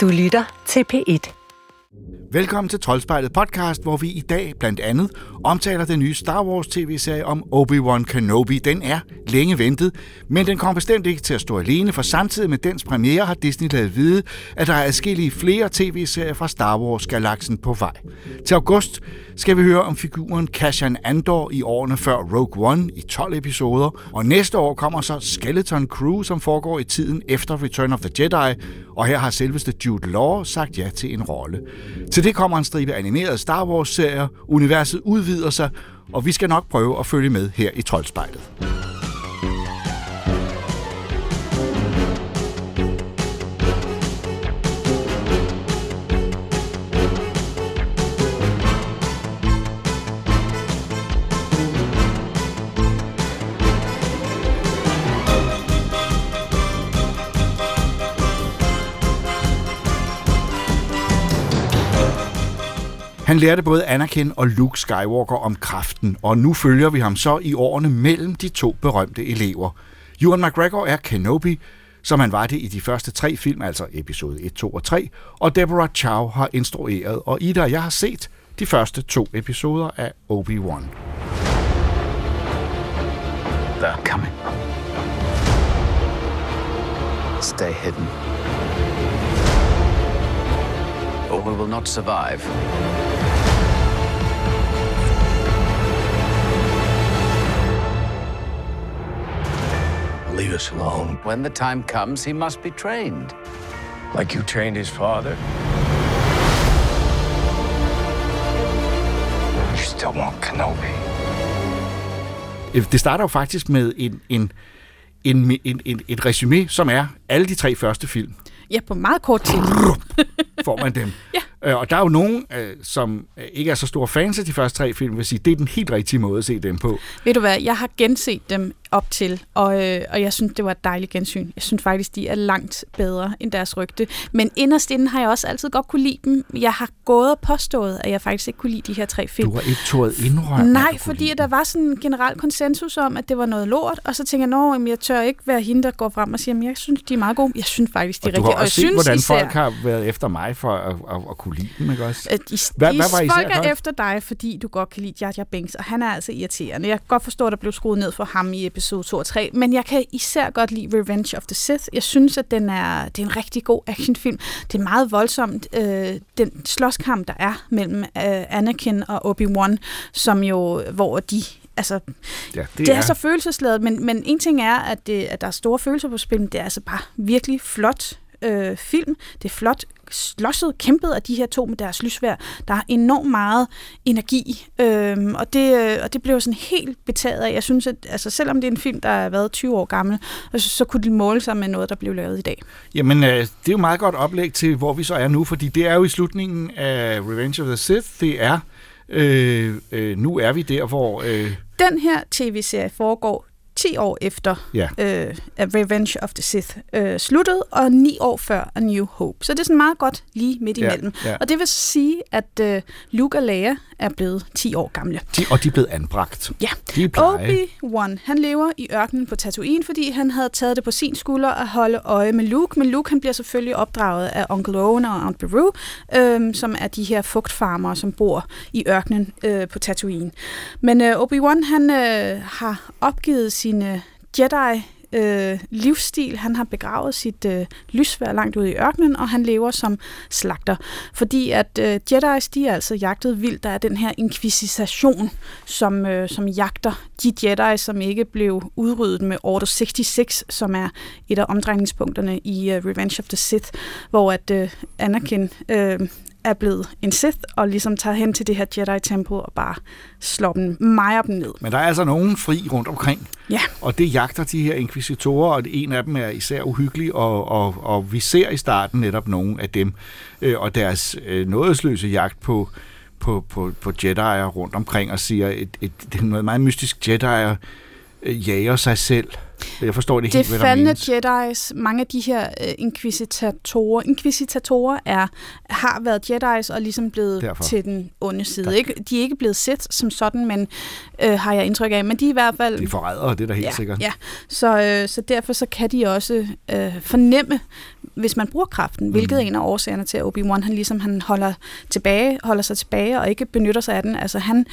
Du lytter til P1. Velkommen til Troldspejlet podcast, hvor vi i dag blandt andet omtaler den nye Star Wars tv-serie om Obi-Wan Kenobi. Den er længe ventet, men den kommer bestemt ikke til at stå alene, for samtidig med dens premiere har Disney lavet vide, at der er adskillige flere tv-serier fra Star Wars-galaksen på vej. Til august skal vi høre om figuren Cassian Andor i årene før Rogue One i 12 episoder, og næste år kommer så Skeleton Crew, som foregår i tiden efter Return of the Jedi, og her har selveste Jude Law sagt ja til en rolle. Til det kommer en stribe animerede Star Wars-serier, universet udvider sig, og vi skal nok prøve at følge med her i Troldspejlet. Han lærte både Anakin og Luke Skywalker om kraften, og nu følger vi ham så i årene mellem de to berømte elever. Ewan McGregor er Kenobi, som han var det i de første tre film, altså episode 1, 2 og 3, og Deborah Chow har instrueret, og Ida og jeg har set de første to episoder af Obi-Wan. They're coming. Stay hidden. Or we will not survive. Leave us alone. When the time comes, he must be trained. Like you trained his father. You still want Kenobi. Det starter jo faktisk med en, en, en, en, en, et resume, som er alle de tre første film. Ja, på meget kort tid. får man dem. Ja. Øh, Og der er jo nogen, øh, som øh, ikke er så store fans af de første tre film, vil sige, det er den helt rigtige måde at se dem på. Ved du hvad, jeg har genset dem op til, og, øh, og jeg synes, det var et dejligt gensyn. Jeg synes faktisk, de er langt bedre end deres rygte. Men inderst inden har jeg også altid godt kunne lide dem. Jeg har gået og påstået, at jeg faktisk ikke kunne lide de her tre film. Du har ikke tået indrømme. Nej, fordi der var sådan en generel konsensus om, at det var noget lort, og så tænker jeg, nå, jamen, jeg tør ikke være hende, der går frem og siger, at jeg synes, de er meget gode. Jeg synes faktisk, de er Og du rigtige. har også set, hvordan især, folk har været efter mig for at, at, at kunne lide dem, ikke også? at de, Hvad- de, hvad var folk er efter dig, fordi du godt kan lide Jar Jar Binks, og han er altså irriterende. Jeg kan godt forstå, at der blev skruet ned for ham i episode 2 og 3, men jeg kan især godt lide Revenge of the Sith. Jeg synes, at den er, det er en rigtig god actionfilm. Det er meget voldsomt, øh, den slåskamp, der er mellem øh, Anakin og Obi-Wan, som jo, hvor de Altså, Ja, det, det er, er så følelsesladet, men, men en ting er, at, det, at der er store følelser på spil, men det er altså bare virkelig flot øh, film. Det er flot slåsset, kæmpet af de her to med deres lysvær. Der er enormt meget energi, øhm, og, det, øh, og det blev sådan helt betaget af. Jeg synes, at altså, selvom det er en film, der er været 20 år gammel, så, så kunne det måle sig med noget, der blev lavet i dag. Jamen, øh, det er jo meget godt oplæg til, hvor vi så er nu, fordi det er jo i slutningen af Revenge of the Sith. Det er, øh, øh, nu er vi der, hvor... Øh, Den her tv-serie foregår 10 år efter Ja. øh, at Revenge of the Sith øh, sluttede, og 9 år før A New Hope. Så det er sådan meget godt lige midt Ja, imellem. ja. Og det vil sige, at øh, Luke og Leia er blevet 10 år gamle. de, og de er blevet anbragt. Ja. De. Obi-Wan, han lever i ørkenen på Tatooine, fordi han havde taget det på sin skulder at holde øje med Luke. Men Luke han bliver selvfølgelig opdraget af onkel Owen og Aunt Beru, øhm, som er de her fugtfarmere, som bor i ørkenen øh, på Tatooine. Men øh, Obi-Wan, han øh, har opgivet sine Jedi øh, livsstil. Han har begravet sit øh, lysvær langt ude i ørkenen, og han lever som slagter. Fordi at øh, Jedi's, de er altså jagtet vildt. Der er den her inkvisition, som, øh, som jagter de Jedi, som ikke blev udryddet med Order 66, som er et af omdrejningspunkterne i øh, Revenge of the Sith, hvor at øh, Anakin øh, er blevet en Sith, og ligesom tager hen til det her Jedi-tempel og bare slår dem, mejer dem ned. Men der er altså nogen fri rundt omkring, Ja, og det jagter de her inkvisitorer, og en af dem er især uhyggelig, og, og, og vi ser i starten netop nogle af dem, øh, og deres øh, nådesløse jagt på, på, på, på Jedi'er rundt omkring, og siger, et, et, det er noget meget mystisk, Jedi'er øh, jager sig selv. Jeg forstår det det helt, hvad der menes. Jedis, mange af de her øh, inkvisitatorer, inkvisitatorer er, har været Jedis og ligesom blevet Derfor. Til den onde side. Ikke? De er ikke blevet set som sådan, men øh, har jeg indtryk af, men de er i hvert fald... De er forrædere, det er da helt ja, sikkert. Ja, så, øh, så derfor så kan de også øh, fornemme hvis man bruger kraften, hvilket er en af årsagerne til, at Obi-Wan han ligesom han holder, tilbage, holder sig tilbage og ikke benytter sig af den. Altså han,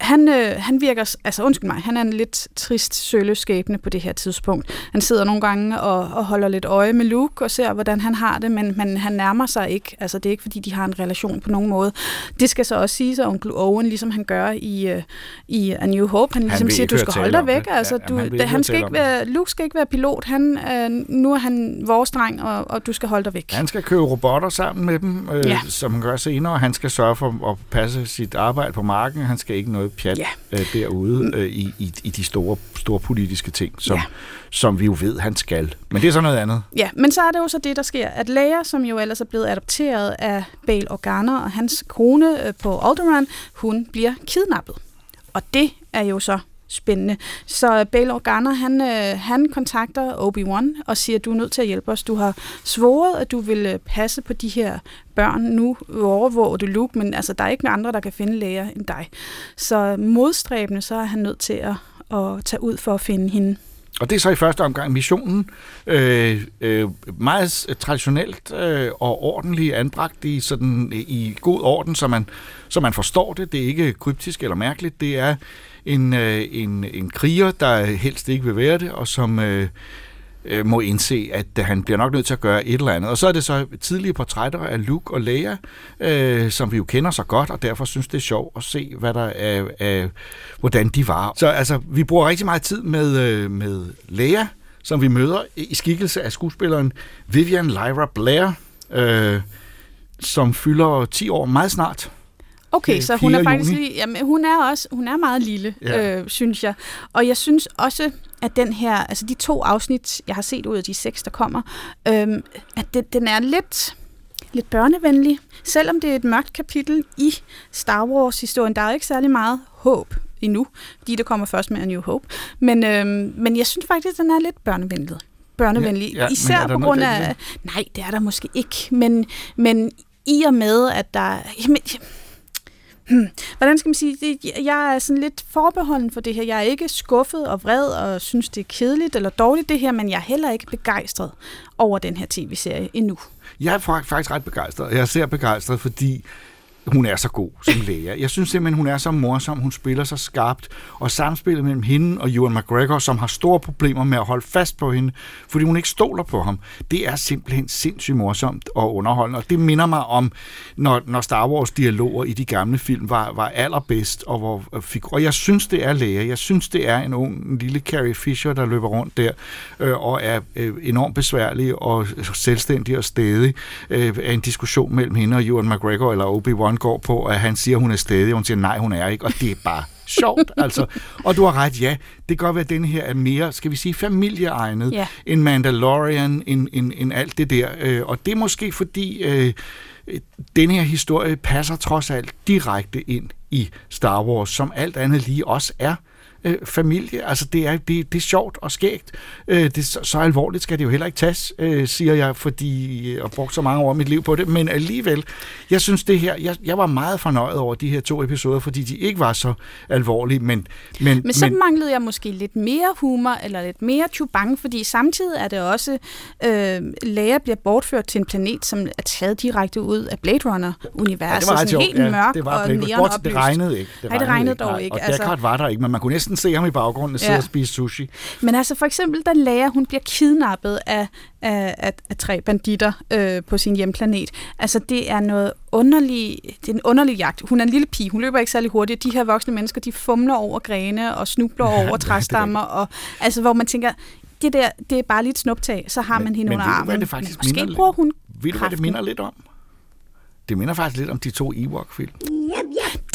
han, øh, han virker, altså undskyld mig, han er en lidt trist søleskæbne på det her tidspunkt. Han sidder nogle gange og, og holder lidt øje med Luke og ser, hvordan han har det, men, men han nærmer sig ikke. Altså det er ikke, fordi de har en relation på nogen måde. Det skal så også sige, at onkel Owen, ligesom han gør i, uh, i A New Hope, han ligesom vil siger, du skal holde dig væk. det. Altså, Ja, du, han han skal ikke være, Luke skal ikke være pilot. Han, øh, nu er han vores dreng, og, og du skal holde dig væk. Han skal købe robotter sammen med dem, øh, Ja. som han gør senere. Han skal sørge for at passe sit arbejde på marken. Han skal ikke noget pjat Ja. øh, derude øh, i, i, i de store, store politiske ting, som, Ja. som vi jo ved, han skal. Men det er så noget andet. Ja, men så er det jo så det, der sker, at Leia, som jo ellers er blevet adopteret af Bail Organa og hans kone øh, på Alderaan, hun bliver kidnappet. Og det er jo så spændende. Så Bail Organa, han, øh, han kontakter Obi-Wan og siger, du er nødt til at hjælpe os. Du har svoret, at du vil øh, passe på de her børn. Nu overvåger du Luke, men altså, der er ikke nogen andre, der kan finde læger end dig. Så modstræbende, så er han nødt til at, at tage ud for at finde hende. Og det er så i første omgang missionen. Øh, øh, meget øh, traditionelt øh, og ordentligt anbragt i, sådan, i god orden, så man, så man forstår det. Det er ikke kryptisk eller mærkeligt. Det er en, øh, en, en kriger, der helst ikke vil være det, og som øh, øh, må indse, at øh, han bliver nok nødt til at gøre et eller andet. Og så er det så tidlige portrætter af Luke og Leia, øh, som vi jo kender så godt, og derfor synes det er sjovt at se, hvad der er, er, hvordan de var. Så altså, vi bruger rigtig meget tid med, øh, med Leia, som vi møder i skikkelse af skuespilleren Vivian Lyra Blair, øh, som fylder 10 år meget snart. Okay, Øh, så hun er 4. faktisk lige, jamen, hun er også, hun er meget lille, Ja. øh, synes jeg. Og jeg synes også, at den her, altså de to afsnit, jeg har set ud af de seks, der kommer, øhm, at det, den er lidt, lidt børnevenlig. Selvom det er et mørkt kapitel i Star Wars-historien, der er jo ikke særlig meget håb endnu, fordi det kommer først med A New Hope. Men, øhm, men jeg synes faktisk, den er lidt børnevenlig. Børnevenlig. Ja, ja, Især der på grund af... Nej, det er der måske ikke. Men, men i og med, at der... Jamen. Hvordan skal man sige det? Jeg er sådan lidt forbeholden for det her. Jeg er ikke skuffet og vred og synes, det er kedeligt eller dårligt det her, men jeg er heller ikke begejstret over den her tv-serie endnu. Jeg er faktisk ret begejstret. Jeg er ser begejstret, fordi hun er så god som læger. Jeg synes simpelthen, hun er så morsom, hun spiller så skarpt, og samspillet mellem hende og Ewan McGregor, som har store problemer med at holde fast på hende, fordi hun ikke stoler på ham, det er simpelthen sindssygt morsomt og underholdende, og det minder mig om, når, når Star Wars-dialoger i de gamle film var, var allerbedst, og, hvor, øh, fik, og jeg synes, det er læger. Jeg synes, det er en ung, en lille Carrie Fisher, der løber rundt der, øh, og er øh, enormt besværlig og selvstændig og stedig. Øh, af en diskussion mellem hende og Ewan McGregor eller Obi-Wan går på, at han siger, hun er stedig, og hun siger, nej, hun er ikke, og det er bare sjovt, altså. Og du har ret, ja, det kan godt være, at den her er mere, skal vi sige, familieegnet, Ja. end Mandalorian, end, end, end alt det der. Øh, og det er måske fordi, øh, den her historie passer trods alt direkte ind i Star Wars, som alt andet lige også er øh, familie. Altså, det er, det, det er sjovt og skægt. Øh, det, så, så alvorligt skal det jo heller ikke tages, øh, siger jeg, fordi jeg har brugt så mange år af mit liv på det. Men alligevel, jeg synes det her, jeg, jeg var meget fornøjet over de her to episoder, fordi de ikke var så alvorlige, men... Men, Men så men, manglede jeg måske lidt mere humor, eller lidt mere chubang, fordi samtidig er det også, øh, Leia bliver bortført til en planet, som er taget direkte ud af Blade Runner-universet. Ja, det var ret sådan sjovt. helt mørk det var og Runner. neonoplyst. Bortset, det regnede ikke. Nej, det regnede dog Nej, ikke, Og altså. Deckard var der ikke, men man kunne næsten se ham i baggrunden sidde Ja. og spise sushi. Men altså for eksempel, da Leia hun bliver kidnappet af, af, af, af tre banditter øh, på sin hjemplanet. Altså det er noget underlig, det er en underlig jagt. Hun er en lille pige, hun løber ikke særlig hurtigt. De her voksne mennesker, de fumler over grene og snubler Ja, over er træstammer. Og, altså hvor man tænker, det der, det er bare lige et snuptag, så har Men- man hende men under ved du, hvad armen. det faktisk Men måske lidt- bruger hun Ved du, hvad det minder lidt om? Det minder faktisk lidt om de to Ewok-film.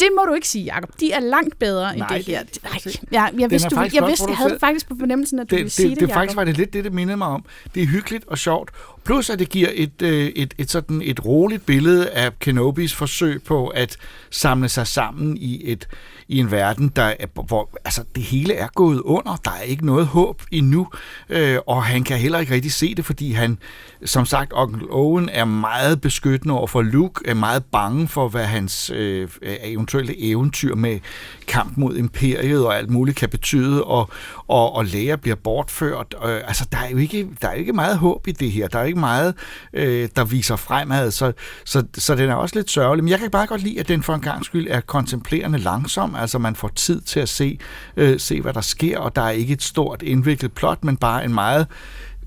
Det må du ikke sige, Jacob. De er langt bedre end Nej, det her. det- Nej, altså, jeg, jeg vidste, du, jeg, godt vidste, jeg havde faktisk på fornemmelsen, at du ville det, sige det, det, det Jacob. faktisk var det lidt det, det mindede mig om. Det er hyggeligt og sjovt. Plus at det giver et, øh, et, et, sådan et roligt billede af Kenobis forsøg på at samle sig sammen i et i en verden, der er, hvor altså, det hele er gået under. Der er ikke noget håb endnu, øh, og han kan heller ikke rigtig se det, fordi han, som sagt, onkel Owen er meget beskyttende over for Luke, er meget bange for, hvad hans øh, øh eventuelle eventyr med kamp mod imperiet og alt muligt kan betyde, og, og, og læger bliver bortført. Øh, altså, der er, jo ikke, der er ikke meget håb i det her. Der er ikke meget, øh, der viser fremad, så, så, så den er også lidt sørgelig. Men jeg kan bare godt lide, at den for en gang skyld er kontemplerende langsom. Altså, man får tid til at se, øh, se hvad der sker, og der er ikke et stort indviklet plot, men bare en meget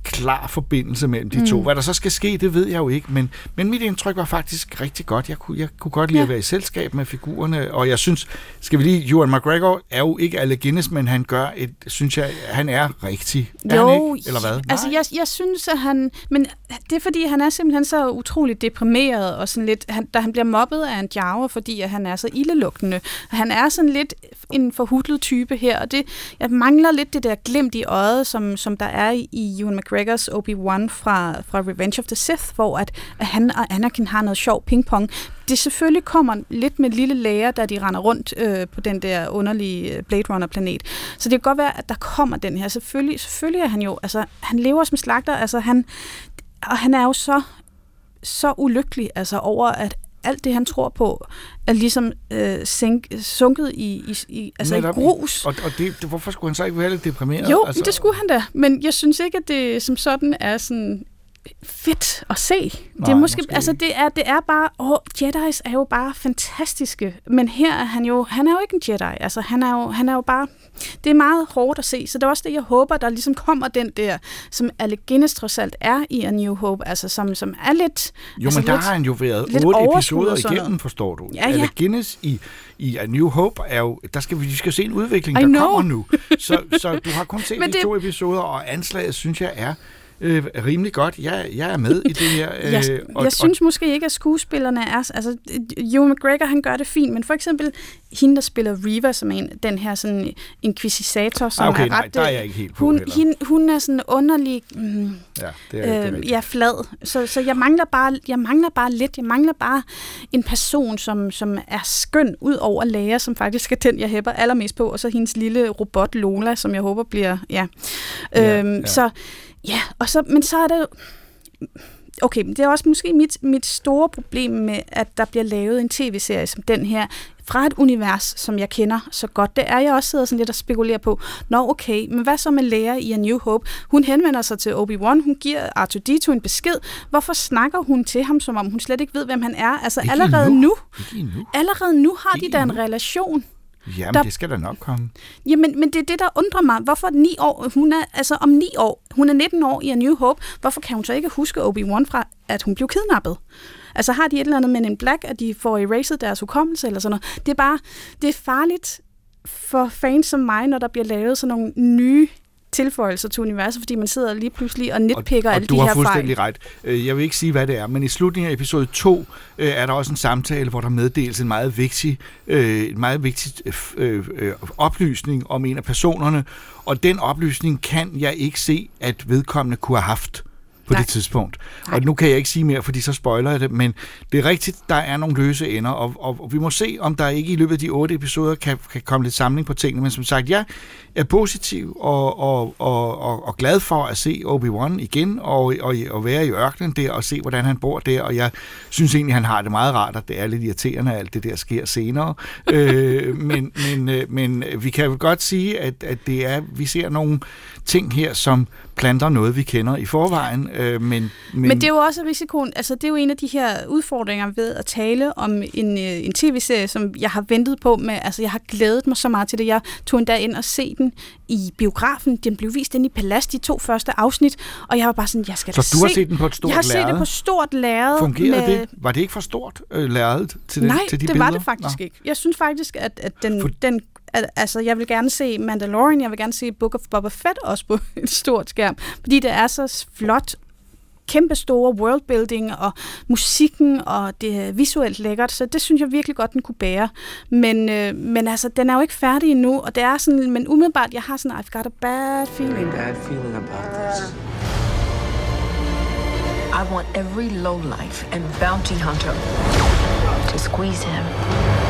klar forbindelse mellem de mm. to. Hvad der så skal ske, det ved jeg jo ikke, men, men mit indtryk var faktisk rigtig godt. Jeg kunne, jeg kunne godt lide ja. at være i selskab med figurerne, og jeg synes, skal vi lige, Ewan McGregor er jo ikke alle Guinness, men han gør et, synes jeg, han er rigtig. Er jo, han ikke? Eller hvad? altså jeg, jeg synes, at han, men det er fordi, han er simpelthen så utroligt deprimeret, og sådan lidt, han, da han bliver mobbet af en jager, fordi at han er så ildelugtende. Han er sådan lidt en forhudlet type her, og det, jeg mangler lidt det der glimt i øjet, som, som der er i Ewan McGregor McGregors Obi-Wan fra, fra Revenge of the Sith, hvor at, at han og Anakin har noget sjov pingpong. Det selvfølgelig kommer lidt med lille læger, da de render rundt øh, på den der underlige øh, Blade Runner-planet. Så det kan godt være, at der kommer den her. Selvfølgelig, selvfølgelig er han jo, altså han lever som slagter, altså han, og han er jo så så ulykkelig altså over, at alt det, han tror på, er ligesom øh, sænk, sunket i, i, i, altså i grus. Og, og det, hvorfor skulle han så ikke være lidt deprimeret? Jo, altså... det skulle han da, men jeg synes ikke, at det som sådan er sådan fedt at se. Nej, det er måske, måske altså det er, det er bare, åh, Jedi's er jo bare fantastiske, men her er han jo, han er jo ikke en Jedi, altså han er jo, han er jo bare, det er meget hårdt at se, så det er også det, jeg håber, der ligesom kommer den der, som Alec Guinness trods alt er i A New Hope, altså som, som er lidt... Jo, altså men der lidt, har han jo været otte episoder igennem, forstår du. Ja, ja. Alec Guinness i, i A New Hope er jo, der skal vi, vi skal se en udvikling, I der know. kommer nu. Så, så du har kun set de to episoder, og anslaget synes jeg er øh, rimelig godt. Jeg, jeg er med i det her. Øh, Jeg, og, jeg synes måske ikke, at skuespillerne er... Altså, Ewan McGregor, han gør det fint, men for eksempel hende, der spiller Reva, som er en, den her sådan inquisisator, som Ah, okay, er nej, ret... der er jeg ikke helt på hun, hende, hun er sådan underlig... Mm, ja, det er, det er øh, ja, flad. Så, så jeg, mangler bare, jeg mangler bare lidt. Jeg mangler bare en person, som, som er skøn, ud over læger, som faktisk er den, jeg hæpper allermest på, og så hendes lille robot Lola, som jeg håber bliver... Ja. Ja, øhm, ja. Så ja, og så, men så er det Okay, men det er også måske mit, mit store problem med, at der bliver lavet en tv-serie som den her, fra et univers, som jeg kender så godt. Det er jeg også sidder sådan lidt og spekulerer på. Nå, okay, men hvad så med Leia i A New Hope? Hun henvender sig til Obi-Wan, hun giver R2-D2 en besked. Hvorfor snakker hun til ham, som om hun slet ikke ved, hvem han er? Altså allerede nu, endnu. allerede nu har de da en relation. Jamen, der- det skal da nok komme. Jamen, men det er det, der undrer mig. Hvorfor ni år? Hun er, altså om ni år, hun er 19 år i A New Hope. Hvorfor kan hun så ikke huske Obi-Wan fra, at hun blev kidnappet? Altså har de et eller andet med en black, at de får erased deres hukommelse eller sådan noget? Det er bare, det er farligt for fans som mig, når der bliver lavet sådan nogle nye tilføjelser til universet, fordi man sidder lige pludselig og nitpicker og, alle og du de har her fuldstændig fejl. ret. Øh, Jeg vil ikke sige, hvad det er, men i slutningen af episode 2 øh, er der også en samtale, hvor der meddeles en meget vigtig, øh, en meget vigtig øh, øh, oplysning om en af personerne, og den oplysning kan jeg ikke se, at vedkommende kunne have haft på Nej. det tidspunkt. Nej. Og nu kan jeg ikke sige mere, fordi så spoiler jeg det, men det er rigtigt, der er nogle løse ender, og, og, og vi må se, om der ikke i løbet af de otte episoder kan, kan komme lidt samling på tingene, men som sagt, jeg er positiv og, og, og, og, og glad for at se Obi-Wan igen, og, og, og være i ørkenen der, og se, hvordan han bor der, og jeg synes egentlig, han har det meget rart, at det er lidt irriterende, at alt det der sker senere, øh, men, men, øh, men vi kan jo godt sige, at, at det er, vi ser nogle ting her, som planter noget, vi kender i forvejen, øh, men, men, Men det er jo også risikoen, altså det er jo en af de her udfordringer ved at tale om en, øh, en tv-serie, som jeg har ventet på med, altså jeg har glædet mig så meget til det. Jeg tog endda ind og se den i biografen. Den blev vist ind i Palas, de to første afsnit, og jeg var bare sådan, jeg skal så du har se set den på et stort Jeg har set lærred? det på stort lærred. Fungerede med, det? Var det ikke for stort øh, lærredet til, den, Nej, til de det billeder? var det faktisk Nå. ikke. Jeg synes faktisk, at, at den, For- den at, altså, jeg vil gerne se Mandalorian, jeg vil gerne se Book of Boba Fett også på en stort skærm, fordi det er så flot kæmpe store worldbuilding og musikken, og det er visuelt lækkert, så det synes jeg virkelig godt, den kunne bære. Men, øh, men altså, den er jo ikke færdig endnu, og det er sådan, men umiddelbart, jeg har sådan, I've got a bad feeling. bad feeling about this. I want every lowlife and bounty hunter to squeeze him.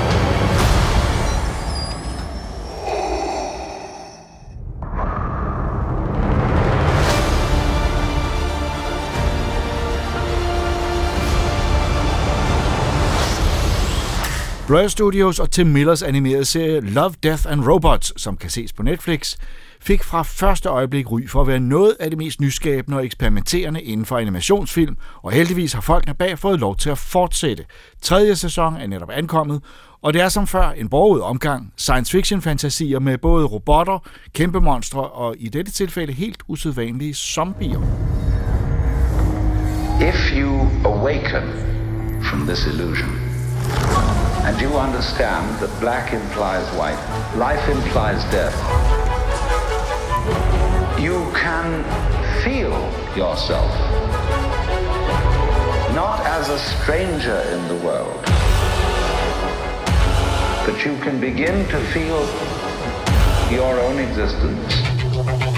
Blur Studios og Tim Millers animerede serie Love, Death and Robots, som kan ses på Netflix, fik fra første øjeblik ry for at være noget af det mest nyskabende og eksperimenterende inden for animationsfilm, og heldigvis har folkene bag fået lov til at fortsætte. Tredje sæson er netop ankommet, og det er som før en borget omgang science fiction fantasier med både robotter, kæmpe monstre og i dette tilfælde helt usædvanlige zombier. If you awaken from this illusion and you understand that black implies white, life implies death, you can feel yourself not as a stranger in the world, but you can begin to feel your own existence.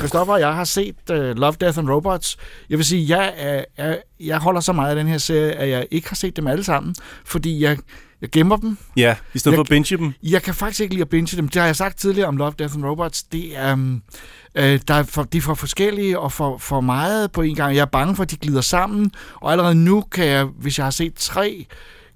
Christoffer og jeg har set uh, Love, Death and Robots. Jeg vil sige, jeg, er, er, jeg holder så meget af den her serie, at jeg ikke har set dem alle sammen, fordi jeg, jeg gemmer dem. Ja, i stedet Jeg- for at binge dem. Jeg kan faktisk ikke lide at binge dem. Det har jeg sagt tidligere om Love, Death and Robots. Det er, um, øh, der er for, de er for forskellige og for, for meget på en gang. Jeg er bange for, at de glider sammen, og allerede nu kan jeg, hvis jeg har set tre,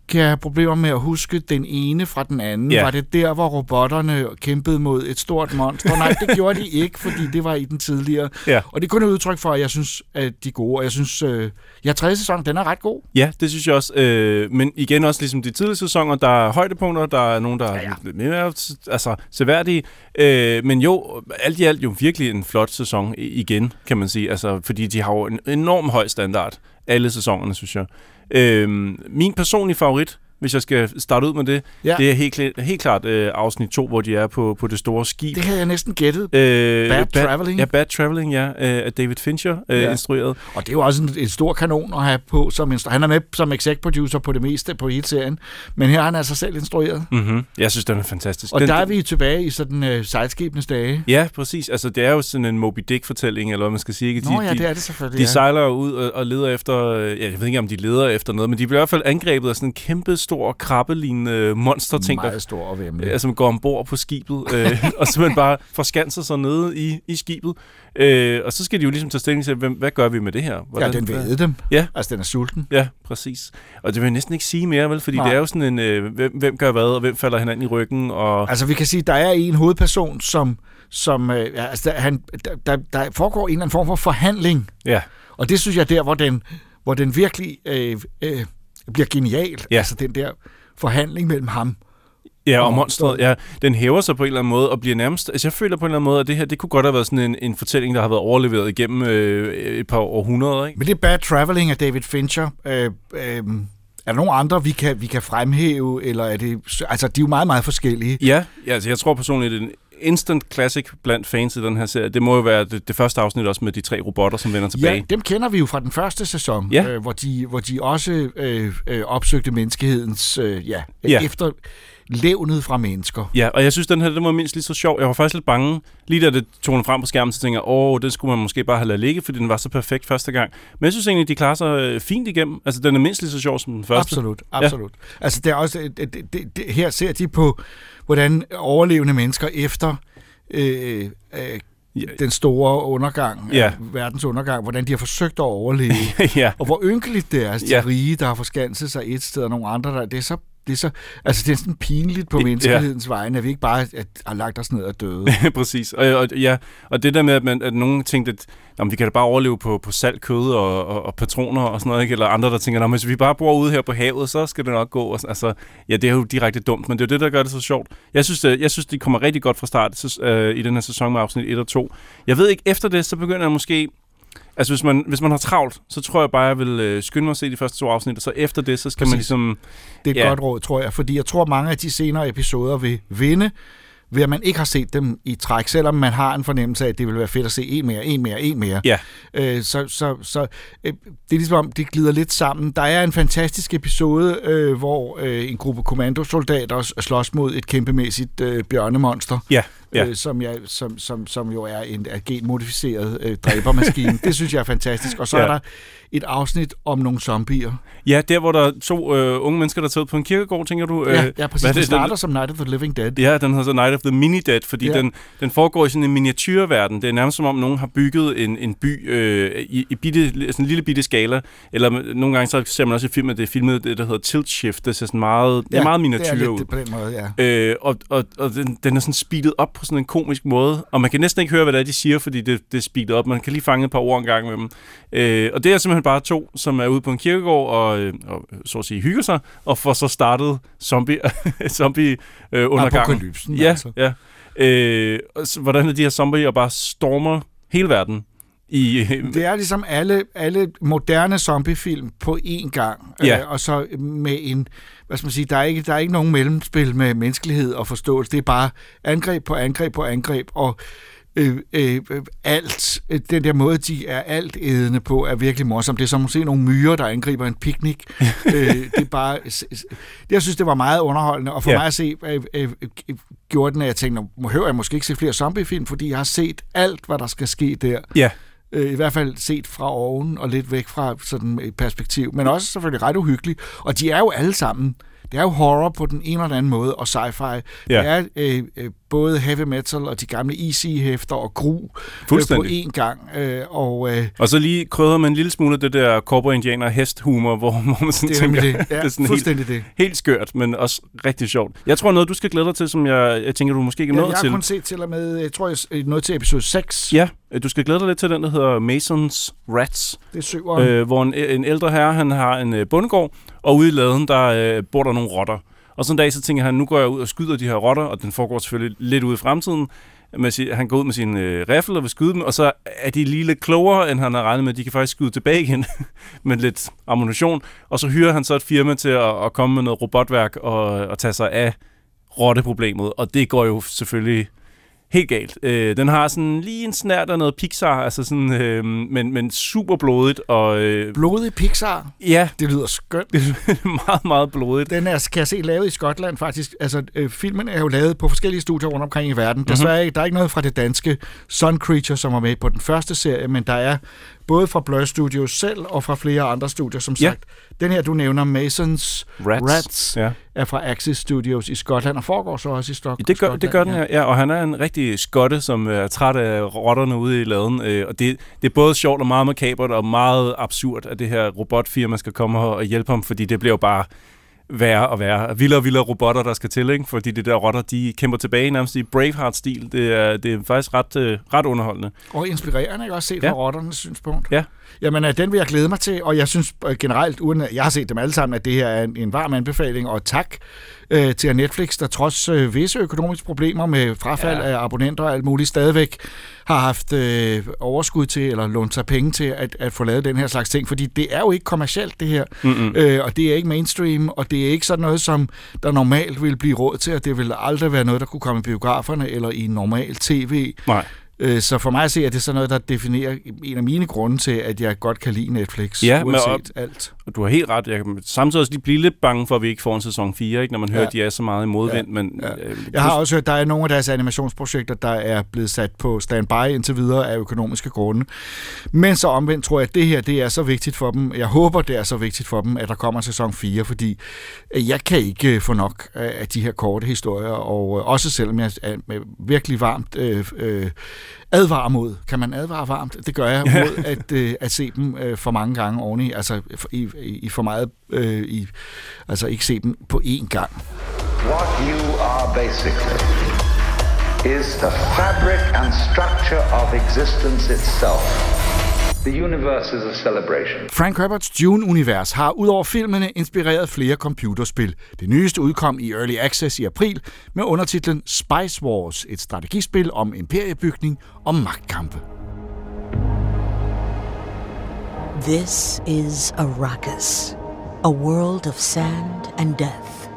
kan jeg have problemer med at huske den ene fra den anden. Ja. Var det der, hvor robotterne kæmpede mod et stort monster? Nej, det gjorde de ikke, fordi det var i den tidligere. Ja. Og det er kun et udtryk for, at jeg synes, at de er gode. Og jeg synes, øh, ja, tredje sæson, den er ret god. Ja, det synes jeg også. Øh, men igen også ligesom de tidlige sæsoner, der er højdepunkter, der er nogen, der er Ja, lidt mere altså, seværdige. Øh, men jo, alt i alt jo virkelig en flot sæson igen, kan man sige. Altså, fordi de har jo en enorm høj standard, alle sæsonerne, synes jeg. Øh, min personlige favorit, hvis jeg skal starte ud med det, Ja. det er helt, helt klart øh, afsnit 2, hvor de er på, på det store skib. Det havde jeg næsten gættet. Øh, Bad Traveling. Ja, Bad Traveling, ja, øh, af David Fincher øh, Ja. instrueret. Og det er jo også en, en stor kanon at have på som instru- Han er med som exec producer på det meste på hele serien, men her er han altså selv instrueret. Mm-hmm. Jeg synes, den er fantastisk. Og den, der er vi tilbage i sådan uh, sejlskibenes dage. Ja, præcis. Altså, det er jo sådan en Moby Dick-fortælling, eller hvad man skal sige. Ikke? Nå ja, de, det er det selvfølgelig. De ja. sejler ud og, og leder efter, øh, ja, jeg ved ikke, om de leder efter noget, men de bliver i hvert fald angrebet af sådan en kæmpe stor krabbelignende monster-ting, der Meget stor og vemmelig. øh, som går ombord på skibet, øh, og simpelthen bare forskanser sig nede i, i skibet. Øh, og så skal de jo ligesom tage stilling til, hvem, hvad gør vi med det her? ja, den vil æde dem. Ja. Altså, den er sulten. Ja, præcis. Og det vil jeg næsten ikke sige mere, vel? Fordi Nej. Det er jo sådan en, øh, hvem, hvem gør hvad, og hvem falder hinanden i ryggen, og... Altså, vi kan sige, der er en hovedperson, som, som øh, altså, der, han, der, der, der foregår en eller anden form for forhandling. Ja, Og det synes jeg er der, hvor den, hvor den virkelig øh, øh, bliver genial. Ja. Altså, den der forhandling mellem ham. Ja, Og og monstret, ja, den hæver sig på en eller anden måde og bliver nærmest... Altså, jeg føler på en eller anden måde, at det her, det kunne godt have været sådan en, en fortælling, der har været overleveret igennem øh, et par århundreder, ikke? Men det er Bad Traveling af David Fincher. Øh, øh, er der nogen andre, vi kan, vi kan fremhæve, eller er det... Altså, de er jo meget, meget forskellige. Ja, ja altså, jeg tror personligt, instant classic blandt fans i den her serie, det må jo være det, det første afsnit også med de tre robotter, som vender tilbage. Ja, dem kender vi jo fra den første sæson, Ja. øh, hvor, de, hvor de også øh, øh, opsøgte menneskehedens øh, ja, Ja. efter levnet fra mennesker. Ja, og jeg synes, den her den var mindst lige så sjov. Jeg var faktisk lidt bange. Lige da det tog frem på skærmen, så tænkte jeg, åh, den skulle man måske bare have ladet ligge, fordi den var så perfekt første gang. Men jeg synes egentlig, de klarer sig øh, fint igennem. Altså, den er mindst lige så sjov som den første. Absolut, absolut. Ja. Altså, det er også, det, det, det, det, her ser de på, hvordan overlevende mennesker efter øh, øh, Ja. den store undergang, Ja. øh, verdens undergang, hvordan de har forsøgt at overleve. ja. Og hvor ynkeligt det er, altså de ja. rige, der har forskanset sig et sted, og nogle andre, der, det er så, det er så, altså det er sådan pinligt på Ja. menneskehedens vegne, at vi ikke bare at, har lagt os ned og døde. Præcis. Og, og, ja, og det der med, at, man, at nogen tænkte, at jamen, vi kan da bare overleve på, på salt, kød og, og, og patroner og sådan noget, ikke? eller andre, der tænker, at hvis vi bare bor ude her på havet, så skal det nok gå. Og, altså, ja, det er jo direkte dumt, men det er jo det, der gør det så sjovt. Jeg synes, det, jeg synes de kommer rigtig godt fra start så, øh, i den her sæson med afsnit 1 og 2. Jeg ved ikke, efter det, så begynder jeg måske... Altså, hvis man, hvis man har travlt, så tror jeg bare, jeg vil øh, skynde mig at se de første to afsnit, og så efter det, så skal man Præcis. ligesom... Det er et Ja. godt råd, tror jeg, fordi jeg tror, mange af de senere episoder vil vinde, ved at man ikke har set dem i træk, selvom man har en fornemmelse af, at det vil være fedt at se en mere, en mere, en mere. Ja. Øh, så så, så øh, det er ligesom om, det glider lidt sammen. Der er en fantastisk episode, øh, hvor øh, en gruppe kommandosoldater slås mod et kæmpemæssigt øh, bjørnemonster. Ja. Ja. øh, som, jeg, som, som, som jo er en er genmodificeret øh, dræbermaskine. det synes jeg er fantastisk. Og så ja. Ja. er der et afsnit om nogle zombier. Ja, der hvor der er to øh, unge mennesker, der er taget på en kirkegård, tænker du? Ja, Øh, ja præcis. hvad Det det, starter den, som Night of the Living Dead. Ja, den hedder så Night of the Mini Dead, fordi Ja. ja. den, den foregår i sådan en miniatyrverden. Det er nærmest som om nogen har bygget en, en by øh, i, i bitte, sådan en lille bitte skala. Eller nogle gange så ser man også i film, at det er filmet det, der hedder Tilt Shift. Det ser sådan meget, det er meget det er miniatyr lidt ud. det på den måde, ja. Øh, og og, og den, den er sådan speedet op på sådan en komisk måde, og man kan næsten ikke høre, hvad det er, de siger, fordi det, det er speedet op. Man kan lige fange et par ord en gang med dem. Øh, og det er simpelthen bare to, som er ude på en kirkegård og, øh, og så at sige hygger sig, og får så startet zombie, zombie øh, undergangen. Apokalypsen, Ja, altså. ja. Øh, og så, hvordan er de her zombier bare stormer hele verden? I, øh, Det er ligesom alle, alle moderne zombiefilm på én gang. Ja. Øh, og så med en, hvad skal man sige, der er, ikke, der er ikke nogen mellemspil med menneskelighed og forståelse. Det er bare angreb på angreb på angreb, og øh, øh, alt, øh, den der måde, de er alt ædende på, er virkelig morsom. Det er som at se nogle myrer, der angriber en picnic. øh, det er bare, jeg synes, det var meget underholdende, og for Ja. mig at se, øh, øh, gjorde den, at jeg tænkte, nu behøver jeg måske ikke se flere zombiefilm, fordi jeg har set alt, hvad der skal ske der. ja, Øh, I hvert fald set fra oven og lidt væk fra sådan et perspektiv. Men også selvfølgelig ret uhyggeligt. Og de er jo alle sammen... Det er jo horror på den ene eller anden måde, og sci-fi. Ja. Det er øh, øh, både heavy metal og de gamle EC-hæfter og gru øh, på én gang. Øh, og øh, og så lige krydder man en lille smule det der cowboy-indianer hest-humor, hvor, hvor man sådan det er tænker, det. Ja, det er sådan helt, det. helt skørt, men også rigtig sjovt. Jeg tror noget, du skal glæde dig til, som jeg, jeg tænker, du måske ikke er Ja, nået jeg har til. kun set til og med, jeg tror, jeg er nået til episode 6. Ja, øh, du skal glæde dig lidt til den, der hedder Masons Rats, Det er syveren. Øh, øh, hvor en, en ældre herre, han har en øh, bondegård, og ude i laden, der øh, bor der nogle rotter. Og sådan en dag, så tænker han, nu går jeg ud og skyder de her rotter, og den foregår selvfølgelig lidt ude i fremtiden. Med han går ud med sin øh, riffel og vil skyde dem, og så er de lige lidt klogere, end han har regnet med. De kan faktisk skyde tilbage igen med lidt ammunition. Og så hyrer han så et firma til at, at komme med noget robotværk og, og tage sig af rotteproblemet. Og det går jo selvfølgelig helt galt. Øh, den har sådan lige en snært af noget Pixar, altså sådan, øh, men, men super blodigt. Og, øh, Blodig Pixar. ja, Det lyder skønt. det er meget, meget blodigt. Den er, kan jeg se, lavet i Skotland faktisk. Altså, øh, filmen er jo lavet på forskellige studier rundt omkring i verden. Desværre ikke, der er ikke noget fra det danske Sun Creature, som var med på den første serie, men der er både fra Blur Studios selv og fra flere andre studier, som Ja. sagt. Den her, du nævner, Masons Rats. Rats Ja. er fra Axis Studios i Skotland, og foregår så også i Stok- Det gør, Skotland. det gør den her, ja, og han er en rigtig skotte, som er træt af rotterne ude i laden, øh, og det, det er både sjovt og meget makabert og meget absurd, at det her robotfirma skal komme her og hjælpe ham, fordi det bliver jo bare værre og værre. Vildere og vildere robotter, der skal til, ikke? fordi de der rotter, de kæmper tilbage nærmest i Braveheart-stil. Det er, det er faktisk ret, øh, ret underholdende. Og inspirerende, ikke også set Ja. fra rotternes synspunkt. Ja. Jamen, øh, den vil jeg glæde mig til, og jeg synes øh, generelt, uden at jeg har set dem alle sammen, at det her er en, en varm anbefaling, og tak øh, til Netflix, der trods øh, visse økonomiske problemer med frafald ja. Af abonnenter og alt muligt, stadigvæk har haft øh, overskud til, eller lånt sig penge til, at, at få lavet den her slags ting, fordi det er jo ikke kommercielt, det her, øh, og det er ikke mainstream, og det er ikke sådan noget, som der normalt vil blive råd til, og det vil aldrig være noget, der kunne komme i biograferne, eller i normal tv, Nej. Øh, Så for mig at se, at det er sådan noget, der definerer en af mine grunde til, at jeg godt kan lide Netflix, Ja, men uanset alt. Og du har helt ret. Jeg kan samtidig også lige blive lidt bange for, at vi ikke får en sæson 4, ikke? når man hører, Ja. at de er så meget i modvind. Ja. Men, Ja. øh, Jeg har også hørt, at der er nogle af deres animationsprojekter, der er blevet sat på standby indtil videre af økonomiske grunde. Men så omvendt tror jeg, at det her det er så vigtigt for dem. Jeg håber, det er så vigtigt for dem, at der kommer en sæson 4, fordi øh, jeg kan ikke øh, få nok af de her korte historier, og også selvom jeg er virkelig varmt øh, øh, advarer mod. Kan man advare varmt? Det gør jeg mod at, øh, at se dem øh, for mange gange oveni, altså i, i, i for meget, øh, i, altså ikke se dem på én gang. What you are basically is the fabric and structure of existence itself. The universe is a celebration. Frank Herberts Dune-univers har udover filmene inspireret flere computerspil. Det nyeste udkom i Early Access i april med undertitlen Spice Wars, et strategispil om imperiebygning og magtkampe. This is Arrakis, a world of sand and death,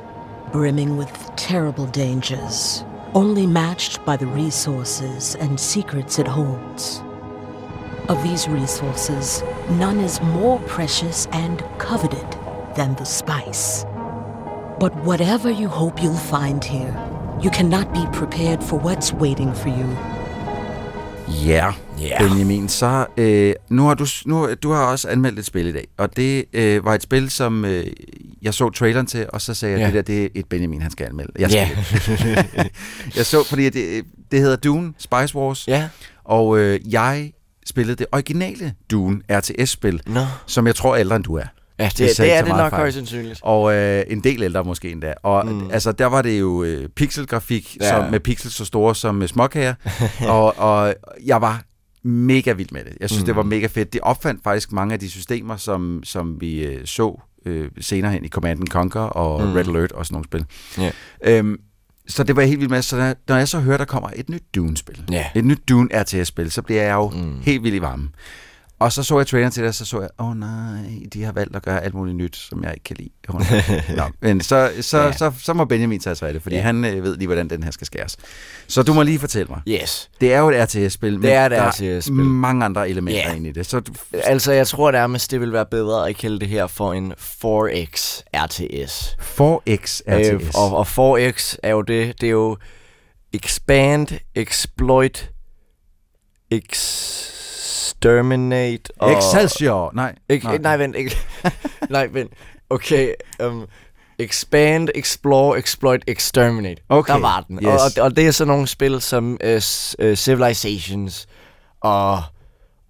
brimming with terrible dangers, only matched by the resources and secrets it holds. Of these resources, none is more precious and coveted than the spice. But whatever you hope you'll find here, you cannot be prepared for what's waiting for you. Ja, Ja. Benjamin, så øh, nu har du, nu, du har også anmeldt et spil i dag, og det øh, var et spil, som øh, jeg så traileren til, og så sagde jeg, Ja. det der, det er et Benjamin, han skal anmelde. Jeg, skal ikke. jeg så, fordi det, det hedder Dune, Spice Wars, Ja. og øh, jeg spillede det originale Dune RTS-spil, Nå. som jeg tror ældre end du er. Ja, det, det, ikke er det nok højst sandsynligt. Og øh, en del ældre måske endda. Og mm. altså, der var det jo øh, pixelgrafik Ja. som, med pixels så store som øh, småkager. og, og jeg var mega vild med det. Jeg synes, mm. det var mega fedt. Det opfandt faktisk mange af de systemer, som, som vi øh, så øh, senere hen i Command Conquer og Mm. mm. Red Alert og sådan nogle spil. Ja. Øhm, så det var jeg helt vild med. Så når, jeg så hører, der kommer et nyt Dune-spil, Ja. et nyt Dune RTS-spil, så bliver jeg jo Mm. helt vild i varmen. Og så så jeg traileren til det, og så så jeg, åh oh, nej, de har valgt at gøre alt muligt nyt, som jeg ikke kan lide. Nå, men så, så, Ja. så, så må Benjamin tage sig af det, fordi Ja. han øh, ved lige, hvordan den her skal skæres. Så du må lige fortælle mig. Yes. Det er jo et RTS-spil, men er et der RTS-spil. er mange andre elementer Ja. ind i det. Så du, Altså, jeg tror nærmest, det vil være bedre at kalde det her for en 4X RTS. 4X RTS. Øh, og, og 4X er jo det, det er jo expand, exploit, exterminate og... Excelsior! Nej. Ikke, nej. nej, vent. Ikke, nej, vent. Okay. Um, expand, explore, exploit, exterminate. Okay, Der var den. yes. Og, og, det er sådan nogle spil som uh, uh, Civilizations og,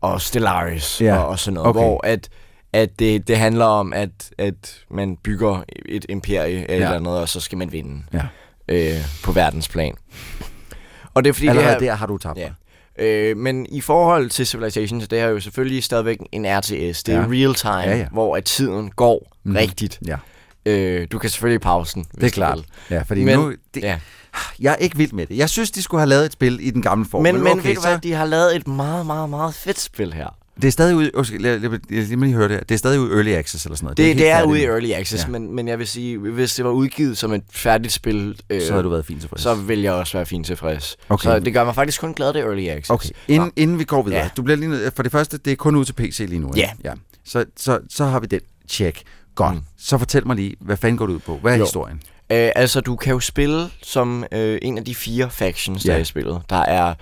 og Stellaris Ja, og, og sådan noget, okay. hvor at, at det, det handler om, at, at man bygger et imperie eller, Ja. eller andet, og så skal man vinde Ja. øh, på verdensplan. Og det er fordi, Allerede det her, der har du tabt Ja. Øh, men i forhold til Civilization, så det er jo selvfølgelig stadigvæk en RTS. Det er Ja. real time, Ja, ja. hvor at tiden går Mhm. rigtigt. Ja, Øh, du kan selvfølgelig pause den, det er klart. Ja, fordi Men- nu, det, Ja. jeg er ikke vild med det. Jeg synes, de skulle have lavet et spil i den gamle form. Men, men okay, ved du så, hvad, de har lavet et meget, meget, meget fedt spil her. Det er stadig ude... Undskyld, lad, lad, lad, lad mig lige høre det her. Det er stadig ude i Early Access eller sådan noget. Det, det, er færdigt ude i. Early Access, Ja. men, men jeg vil sige, hvis det var udgivet som et færdigt spil, øh, Så havde du været fint tilfreds. så vil jeg også være fint tilfreds. Okay. Så det gør mig faktisk kun glad, det er Early Access. Okay, inden, inden vi går videre. Ja. Du bliver lige for det første, det er kun ud til PC lige nu. ikke? Ja. ja. Så, så, så har vi den. Check. Godt. Mm. Så fortæl mig lige, hvad fanden går det ud på? Hvad er Jo. historien? Øh, altså, du kan jo spille som øh, en af de fire factions, der Ja. er i spillet. Der er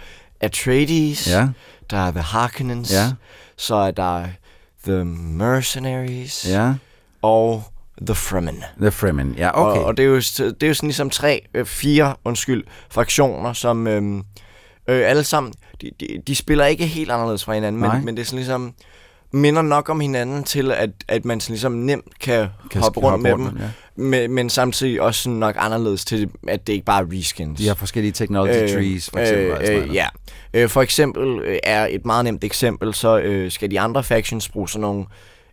Atreides, Ja. Der er The Harkonnens, Ja. så er der The Mercenaries Ja. og The Fremen. The Fremen. Ja, okay. Og, og det, er jo, det er jo sådan ligesom tre, øh, fire, undskyld, fraktioner, som øhm, øh, alle sammen, de, de, de spiller ikke helt anderledes fra hinanden, Nej. men, men det er sådan ligesom, minder nok om hinanden til, at, at man sådan ligesom nemt kan, kan hoppe rundt med dem, ja. men, men samtidig også sådan nok anderledes til, at det ikke bare er reskins. De har forskellige technology øh, trees, for eksempel. sådan Øh, øh, ja. Øh, for eksempel øh, er et meget nemt eksempel, så øh, skal de andre factions bruge sådan nogle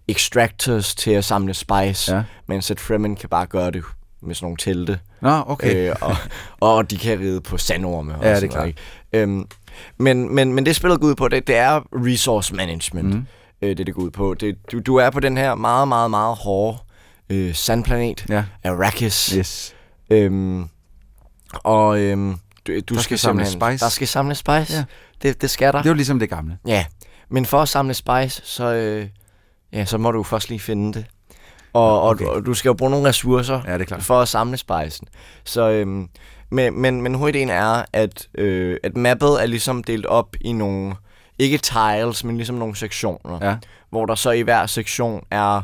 extractors til at samle spice, Ja. mens at Fremen kan bare gøre det med sådan nogle telte. Nå, okay. Øh, og, og de kan ride på sandorme. Og Ja, det er sådan klart. Øhm, men, men, men det spillet går ud på, det, det er resource management, mm. Øh, det det går ud på. Det, du, du er på den her meget, meget, meget hårde øh, sandplanet, Ja. Arrakis. Yes. Øhm, og øhm, du, du Der skal, skal simpelthen- spice. Der skal samles spice. Ja. Det, det skal der. Det er jo ligesom det gamle. Ja, men for at samle spice, så, øh, ja, så må du først lige finde det. Og, Okay. og, og du skal jo bruge nogle ressourcer Ja, det er klart. for at samle spicen. Så, øhm, men, men, men hovedideen er, at, øh, at mappet er ligesom delt op i nogle, ikke tiles, men ligesom nogle sektioner. Ja. Hvor der så i hver sektion er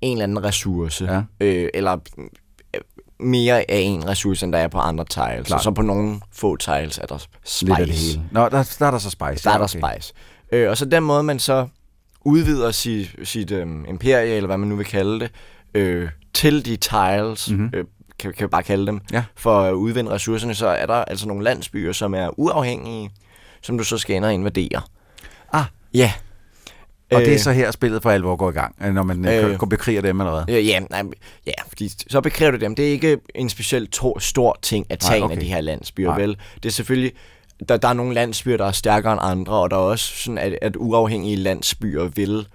en eller anden ressource. Ja. Øh, eller øh, mere af en ressource, end der er på andre tiles. Klart. Og så på nogle få tiles er der spice. Lidt af det hele. Nå, der, der er der så spice. Der er ja, der spice. Øh, og så den måde, man så udvider sit, sit øhm, imperie, eller hvad man nu vil kalde det, øh, til de tiles, Mhm. mm-hmm. øh, kan, kan vi bare kalde dem, Ja. for at udvinde ressourcerne, så er der altså nogle landsbyer, som er uafhængige, som du så skal ind og invadere. Ja. Og det er Øh, så her, spillet for alvor går i gang, øh, når man øh, Øh. bekriger dem eller hvad? Øh, ja, nej, ja, fordi så bekræver du dem. Det er ikke en specielt to, stor ting at tage nej, okay. af de her landsbyer, Nej. vel? Det er selvfølgelig, der, der er nogle landsbyer, der er stærkere end andre, og der er også sådan, at, at uafhængige landsbyer vil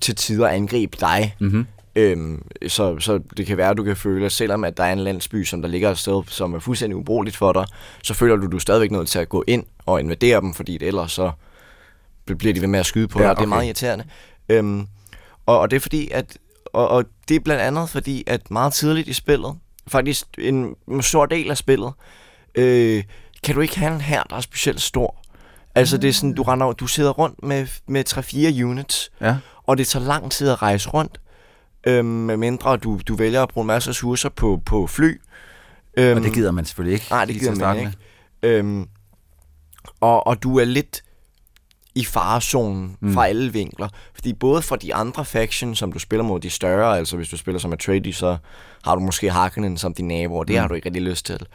til tider angribe dig. Mhm. Øhm, så, så det kan være, at du kan føle, at selvom at der er en landsby, som der ligger et sted, som er fuldstændig ubrugeligt for dig, så føler du, du er stadigvæk nødt til at gå ind og invadere dem, fordi det ellers så bliver de ved med at skyde på Ja, dig. Det er okay. meget irriterende. Øhm, og, og det er fordi, at og, og det er blandt andet fordi, at meget tidligt i spillet, faktisk en, stor del af spillet, øh, kan du ikke have en her, der er specielt stor? Altså, det er sådan, du, render, du sidder rundt med, med 3-4 units, Ja. og det tager lang tid at rejse rundt, øhm, med mindre du, du vælger at bruge en masse ressourcer på, på fly. Øhm, Og det gider man selvfølgelig ikke. Nej, det gider man ikke. Øhm, og, og du er lidt i farezonen mm. fra alle vinkler. Fordi både for de andre factions, som du spiller mod de større, altså hvis du spiller som Atreides, så har du måske Harkonnen som din nabo, og det mm. har du ikke rigtig lyst til.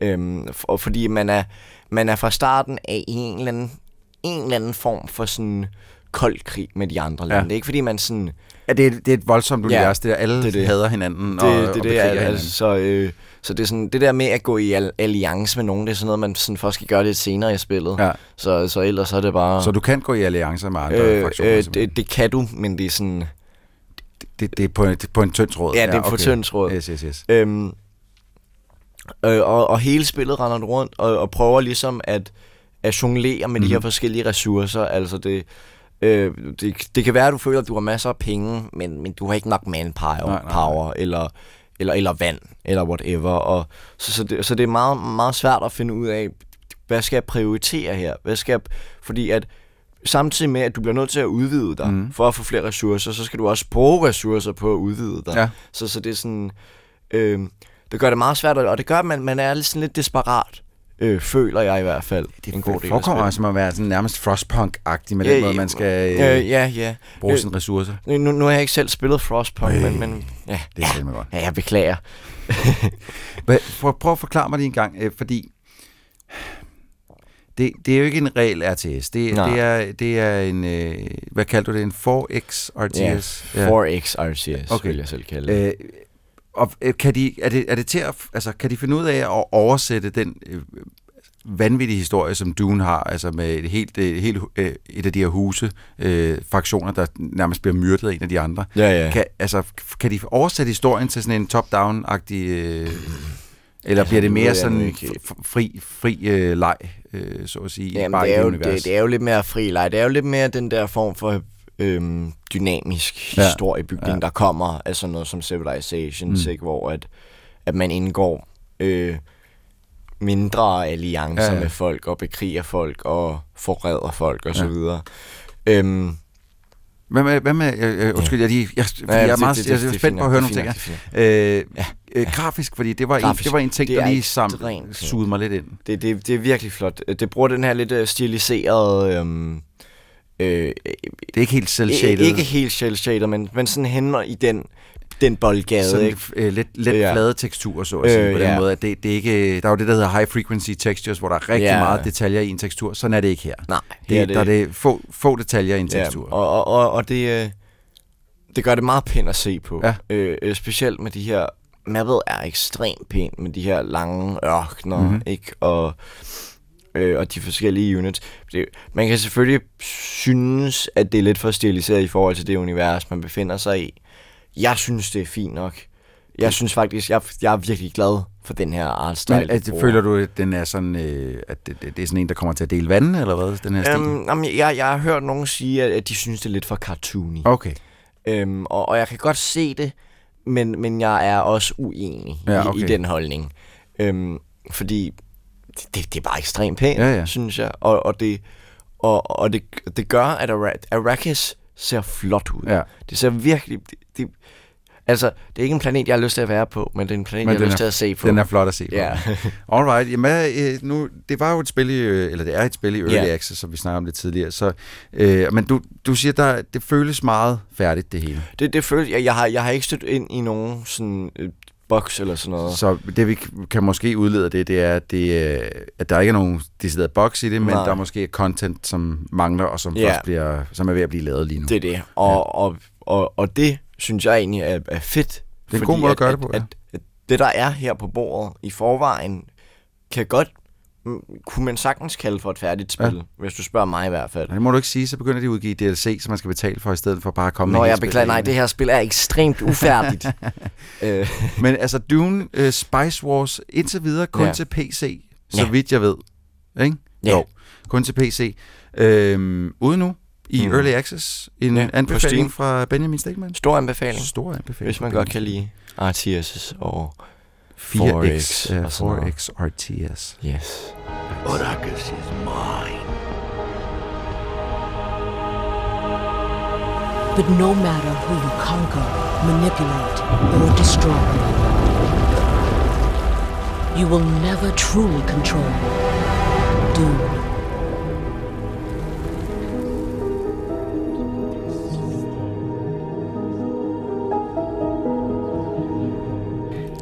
Øhm, og fordi man er, man er fra starten af i en eller anden, en eller anden form for sådan kold krig med de andre lande. Det er ikke fordi man sådan... Ja, det er, det er et voldsomt Ja, univers, det er, alle det det. hader hinanden det, og, det, og det, er, hinanden. altså, så, øh, så det er sådan, det der med at gå i al- alliance med nogen, det er sådan noget, man sådan først skal gøre lidt senere i spillet. Ja. Så, så ellers så er det bare... Så du kan gå i alliancer med andre øh, fraktioner? øh, det, det kan du, men det er sådan... det, det er på, det er på en tynd tråd? Ja, det er på tynd tråd. Yes, yes, yes. Øhm, øh, og, og hele spillet render du rundt og, og prøver ligesom at, at jonglere med mm. de her forskellige ressourcer. Altså det, øh, det, det kan være, at du føler, at du har masser af penge, men, men du har ikke nok manpower Nej, nej, power, eller, eller, eller vand, eller whatever. Og, så, så, det, så det er meget, meget svært at finde ud af, hvad skal jeg prioritere her? Hvad skal jeg, fordi at samtidig med, at du bliver nødt til at udvide dig mm. for at få flere ressourcer, så skal du også bruge ressourcer på at udvide dig. Ja. Så, så det er sådan... Øh, det gør det meget svært, og det gør, at man, man er lidt sådan lidt desperat, øh, føler jeg i hvert fald. Det en god del forekommer som at være sådan nærmest frostpunk-agtig med den Ja, måde, ja, man skal øh, Øh, ja, ja. bruge Øh, sine ressourcer. Nu, nu har jeg ikke selv spillet Frostpunk, Øh, men, men ja, Det er fandme godt. ja, jeg beklager. Prøv, prøv at forklare mig lige en gang, øh, fordi det, det er jo ikke en regel RTS. Det, Nej. det, er, det er en, øh, hvad kalder du det, en 4X RTS? Ja, 4X RCS, Okay. vil jeg selv kalde det. Øh, og øh, kan de, er, det, er det til at, altså, kan de finde ud af at oversætte den øh, vanvittige historie, som Dune har, altså med et helt, et, helt øh, et af de her huse, øh, fraktioner, der nærmest bliver myrdet af en af de andre. Ja, ja. Kan, altså, kan de oversætte historien til sådan en top-down-agtig... Øh, eller Altså, bliver det mere sådan fri, fri øh, leg, øh, så at sige, Jamen, bare det, er jo, det, det er jo lidt mere fri leg. Det er jo lidt mere den der form for øhm, dynamisk Ja. historiebygning, Ja. der kommer af sådan noget som Civilizations, Mm. ikke, hvor at, at man indgår øh, mindre alliancer Ja, ja, med folk og bekriger folk og forræder folk og så Ja. videre. Øhm, Hvad med, hvad med øh, øh, undskyld, jeg, jeg, jeg, Ja, jeg er meget det- jeg det- det er spændt på at høre nogle ting. Øh, Ja. øh, grafisk, fordi det var, en, Grafisk. det var en ting, Det der er lige sammen sugede mig lidt ind. det, det, det er virkelig flot. Det bruger den her lidt øh, stiliserede... Øhm, øh, Det er ikke helt selv-shaded. Ikke helt shell-shaded, men, men sådan hænder i den, den boldgade, sådan ikke? øh, lidt, lidt Ja. flade teksturer, så at sige, Øh, på den ja. måde. At det, det er ikke, der er jo det, der hedder high frequency textures, hvor der er rigtig Ja. meget detaljer i en tekstur. Sådan er det ikke her. Nej, Det, er, Der er det få, få detaljer i en Ja, tekstur. og, og, og, og det, øh, det gør det meget pænt at se på. Ja. Øh, øh, specielt med de her... Mappet er ekstremt pænt med de her lange ørkner, Mhm. mm-hmm. ikke? Og, øh, og de forskellige units. Det, man kan selvfølgelig synes, at det er lidt for stiliseret i forhold til det univers, man befinder sig i. Jeg synes, det er fint nok. Jeg synes faktisk, jeg, jeg er virkelig glad for den her artstyle. Men at, føler du, at den er sådan, øh, at det, det, det er sådan en, der kommer til at dele vandet, eller hvad, den her stil? Øhm, jamen, jeg, jeg har hørt nogen sige, at, at de synes, det er lidt for cartoony. Okay. Øhm, og, og jeg kan godt se det, men, men jeg er også uenig Ja, okay. i, i den holdning. Øhm, fordi det, det er bare ekstremt pænt, Ja, ja. synes jeg. Og, og, det, og, og det, det gør, at Ara- Arrakis ser flot ud. Ja. Det ser virkelig... Det, det, altså, det er ikke en planet, jeg har lyst til at være på, men det er en planet, Men jeg har lyst er- til at se på. Den er flot at se på. Ja. Alright, jamen øh, nu, det var jo et spil i, øh, eller det er et spil i Early Ja. Access, som vi snakkede om lidt tidligere, så, øh, men du, du siger, der, det føles meget færdigt, det hele. det, det føles... Jeg, jeg, har, jeg har ikke stødt ind i nogen sådan... Box eller sådan noget. Så det vi kan måske udlede af det, det er, at, det, øh, at der ikke er nogen decideret box i det, men Nej. der er måske content, som mangler, og som Ja. først bliver, som er ved at blive lavet lige nu. Det er det. Og, ja. og, og, og det synes jeg egentlig er, er fedt. Det er en god måde at gøre det på, at, ja. at, at det, der er her på bordet i forvejen, kan godt, kunne man sagtens kalde for et færdigt spil, Ja. hvis du spørger mig i hvert fald. Det må du ikke sige, så begynder de at udgive DLC, som man skal betale for, i stedet for bare at komme Nå, med jeg beklager, nej, det her spil er ekstremt ufærdigt. øh, Men altså, Dune uh, Spice Wars indtil videre kun ja. Til PC, så Ja. vidt jeg ved. Ikke? Ja. Jo, kun til PC. Øhm, ude nu i Mm. Early Access. En Ja, anbefaling fra Benjamin Stegman. stor anbefaling, Stor anbefaling. hvis man godt kan lide RTS og 4X, 4X uh, og sådan noget. 4X RTS. Yes. Arrakis is mine. But no matter who you conquer, manipulate, or destroy, you will never truly control Dune.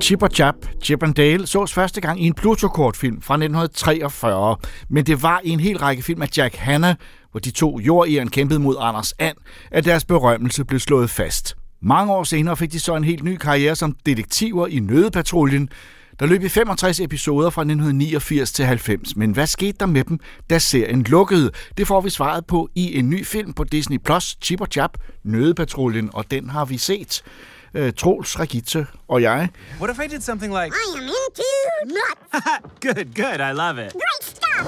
Chip og Chap, Chip and Dale, sås første gang i en Pluto-kortfilm fra 1943, men det var i en hel række film af Jack Hanna, hvor de to jordæren kæmpede mod Anders And, at deres berømmelse blev slået fast. Mange år senere fik de så en helt ny karriere som detektiver i Nødepatruljen, der løb i 65 episoder fra 1989 til 90. Men hvad skete der med dem, da serien lukkede? Det får vi svaret på i en ny film på Disney+, Plus, Chip og Chap, Nødepatruljen, og den har vi set. Uh, Troels, Regitze og jeg. What if I did something like... I am into nuts. good, good, I love it. Great stuff.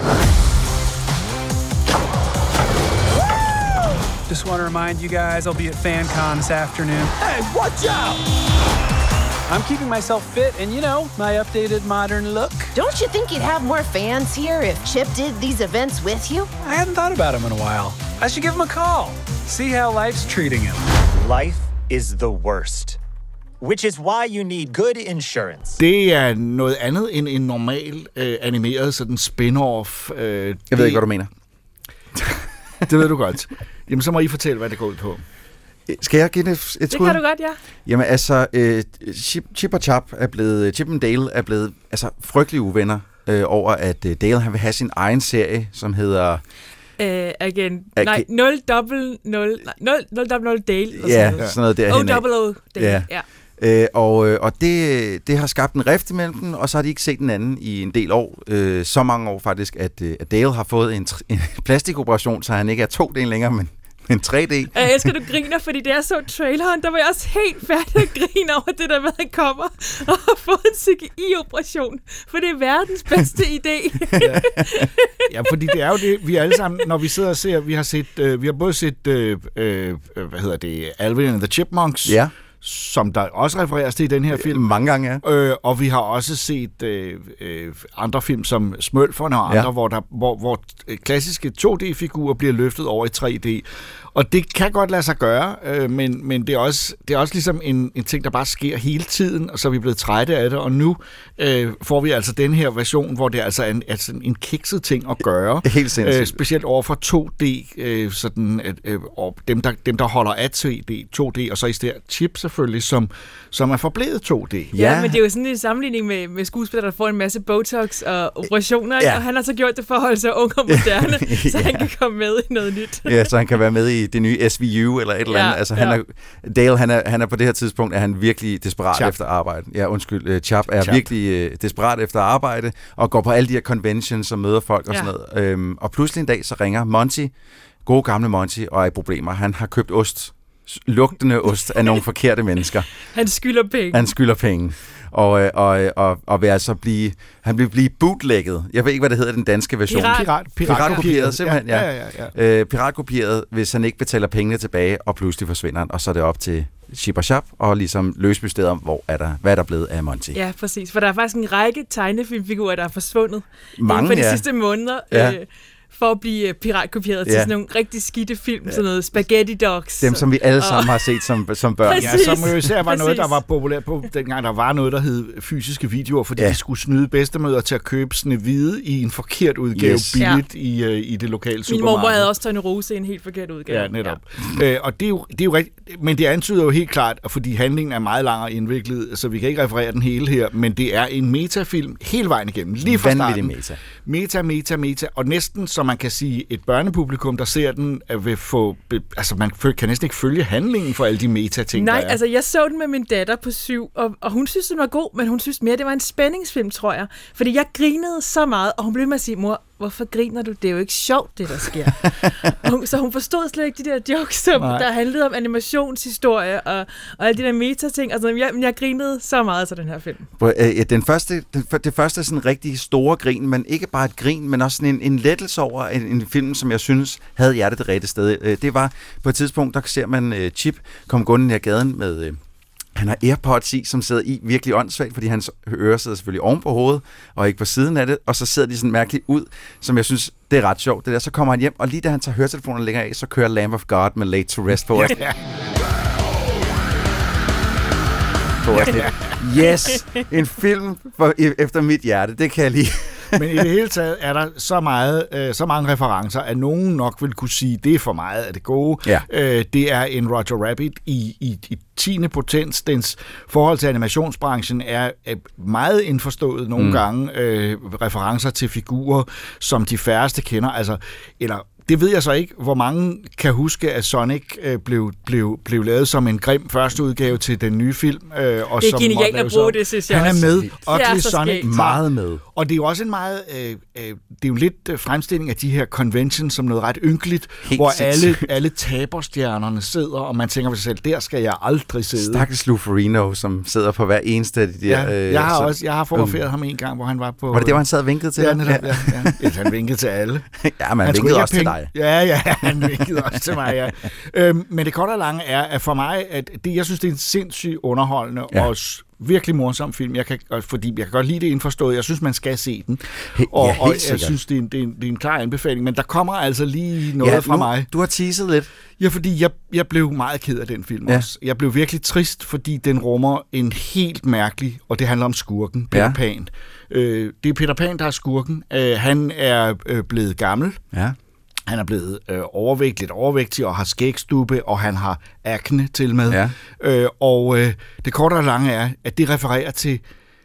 Just want to remind you guys I'll be at FanCon this afternoon. Hey, watch out! I'm keeping myself fit and, you know, my updated modern look. Don't you think you'd have more fans here if Chip did these events with you? I hadn't thought about him in a while. I should give him a call. See how life's treating him. Life is the worst. Which is why you need good insurance. Det er noget andet end en normal øh, animeret sådan spin-off. Øh, Jeg ved det, ikke, hvad du mener. Det ved du godt. Jamen, så må I fortælle, hvad det går ud på. Skal jeg give det et, et Det skud? kan du godt, ja. Jamen altså, øh, Chip, Chip og Chap er blevet, Chip and Dale er blevet altså, frygtelig uvenner øh, over, at øh, Dale han vil have sin egen serie, som hedder... Uh, again. Okay. Nej, 0 double 0, nej, 0, 0 double 0 Dale. Ja, noget. sådan noget derhen. O double O Dale, ja. ja. Øh, og øh, og det, det har skabt en rift imellem dem, og så har de ikke set den anden i en del år. Øh, så mange år faktisk, at, øh, at Dale har fået en, en plastikoperation, så han ikke er 2D længere, men, men 3D. Jeg elsker, du griner, fordi det er så traileren, der var jeg også helt færdig at grine over det der med, at kommer og har fået en CGI-operation, for det er verdens bedste idé. Ja, fordi det er jo det, vi alle sammen, når vi sidder og ser, vi har set, øh, vi har både set, øh, øh, hvad hedder det, Alvin and the Chipmunks, Ja. Som der også refereres til i den her film. Mange gange, ja. Øh, og vi har også set øh, øh, andre film som Smølferne og andre, Ja. hvor, der, hvor, hvor øh, klassiske 2D-figurer bliver løftet over i 3D. Og det kan godt lade sig gøre, øh, men, men det, er også, det er også ligesom en, en ting, der bare sker hele tiden, og så er vi blevet trætte af det, og nu øh, får vi altså den her version, hvor det altså er en, altså en kikset ting at gøre. Helt sindssygt. Øh, specielt over for 2D, øh, sådan, at, øh, og dem, der, dem, der holder af 3D, 2D, og så i stedet chip selvfølgelig, som, som er forblevet 2D. Ja. ja, men det er jo sådan en sammenligning med, med skuespillere, der får en masse Botox og operationer. Ja. og han har så gjort det for at holde sig ung og moderne, ja. så han kan komme med i noget nyt. ja, så han kan være med i det nye SVU eller et eller andet. Ja, altså, han ja. er, Dale, han er, han er på det her tidspunkt, er han virkelig desperat Chap. efter arbejde. Ja, undskyld, uh, Chap er Chap. virkelig uh, desperat efter arbejde, og går på alle de her conventions og møder folk og Ja. sådan noget. Øhm, og pludselig en dag, så ringer Monty, gode gamle Monty, og er i problemer. Han har købt ost, lugtende ost af nogle forkerte mennesker. Han skylder penge. Han skylder penge. Og, øh, og, øh, og, og vil altså blive, han vil blive bootlegget. Jeg ved ikke, hvad det hedder den danske version. Pirat. Pirat, Piratkopieret, simpelthen, ja. ja, ja, ja. Øh, piratkopieret, hvis han ikke betaler pengene tilbage, og pludselig forsvinder han, og så er det op til Chip og Chap, og ligesom løse mysteriet om, hvor er der, hvad er der blevet af Monty. Ja, præcis. For der er faktisk en række tegnefilmfigurer, der er forsvundet Mange, inden for de ja. sidste måneder. Ja. Øh, for at blive øh, piratkopieret ja. til Ja. sådan nogle rigtig skidte film, sådan noget Spaghetti Dogs. Dem, som vi alle og- sammen har set som, som børn. Præcis. Ja, som jo især var noget, der Præcis. var populært på dengang, der var noget, der hed fysiske videoer, fordi Ja. ja. de skulle snyde bedstemøder til at købe Snevide i en forkert udgave Yes. billigt ja. i, øh, i det lokale Min supermarked. mormor havde også Tony Rose i en helt forkert udgave. Ja, netop. Ja. Øh, og det er, jo, det er jo rigtigt, men det antyder jo helt klart, at fordi handlingen er meget lang og indviklet, så vi kan ikke referere den hele her, men det er en metafilm hele vejen igennem, lige fra Vanvittig starten. meta. Meta, meta, meta, og næsten, som man kan sige, et børnepublikum, der ser den, vil få, altså man kan næsten ikke følge handlingen for alle de meta-ting, Nej, der er. altså jeg så den med min datter på syv, og, og hun synes, den var god, men hun synes mere, det var en spændingsfilm, tror jeg. Fordi jeg grinede så meget, og hun blev med at sige, mor, hvorfor griner du? Det er jo ikke sjovt, det der sker. hun, så hun forstod slet ikke de der jokes, som, Nej. der handlede om animationshistorie og, og alle de der meta-ting. Altså, jeg, jeg grinede så meget til den her film. Øh, Den første, den, det første sådan rigtig store grin, men ikke bare et grin, men også sådan en, en lettelse over en, en film, som jeg synes havde hjertet det rigtige sted. Øh, Det var på et tidspunkt, der ser man øh, Chip komme gående ned ad gaden med, øh, Han har AirPods i, som sidder i virkelig åndssvagt, fordi hans ører sidder selvfølgelig oven på hovedet, og ikke på siden af det, og så sidder de sådan mærkeligt ud, som jeg synes, det er ret sjovt. Det der, så kommer han hjem, og lige da han tager høretelefonerne længere af, så kører Lamb of God med Late to Rest på. Ja. på sådan et, yes, en film for, efter mit hjerte, det kan jeg lige. Men i det hele taget er der så meget, øh, så mange referencer, at nogen nok vil kunne sige, det er for meget af det gode. Ja. Øh, det er en Roger Rabbit i, i, i 10. potens. Dens forhold til animationsbranchen er, er meget indforstået nogle mm. gange. Øh, referencer til figurer, som de færreste kender. Altså, eller det ved jeg så ikke, hvor mange kan huske, at Sonic øh, blev, blev, blev lavet som en grim første udgave til den nye film. Øh, og Det er som genialt at bruge det, synes jeg Han er også. med. Det er Ugly Sonic skægt. Meget med. og det er jo også en meget, øh, øh, det er jo lidt øh, fremstilling af de her conventions som noget ret ynkeligt, Helt hvor alle, alle taberstjernerne sidder, og man tænker ved sig selv, der skal jeg aldrig sidde. Stakkels Lou Ferrino, som sidder på hver eneste af de der... Ja, øh, jeg har så- også jeg har fotograferet ham en gang, hvor han var på... Var det det, hvor han sad og vinkede til ja, dig? netop, ja. ja, ja. Han vinkede til alle. Ja, men han skulle vinkede også til penge. Dig. Ja, ja, han vinkede også til mig, ja. Øhm, men det korte og lange er, at for mig, at det, jeg synes, det er en sindssygt underholdende Ja. og virkelig morsom film, jeg kan, fordi jeg kan godt lide det indforstået. Jeg synes, man skal se den. He- Og, ja, og jeg sikkert. synes, det er, en, det, er en, det er en klar anbefaling. Men der kommer altså lige noget Ja, fra nu- mig. Du har teaset lidt. Ja, fordi jeg, jeg blev meget ked af den film Ja. også. Jeg blev virkelig trist, fordi den rummer en helt mærkelig, og det handler om skurken, Peter ja. Pan. Øh, det er Peter Pan, der er skurken. Øh, han er øh, blevet gammel. Ja. Han er blevet øh, overvægtig, lidt overvægtig og har skægstube, og han har akne til med. Ja. Øh, og øh, det korte og lange er, at det refererer til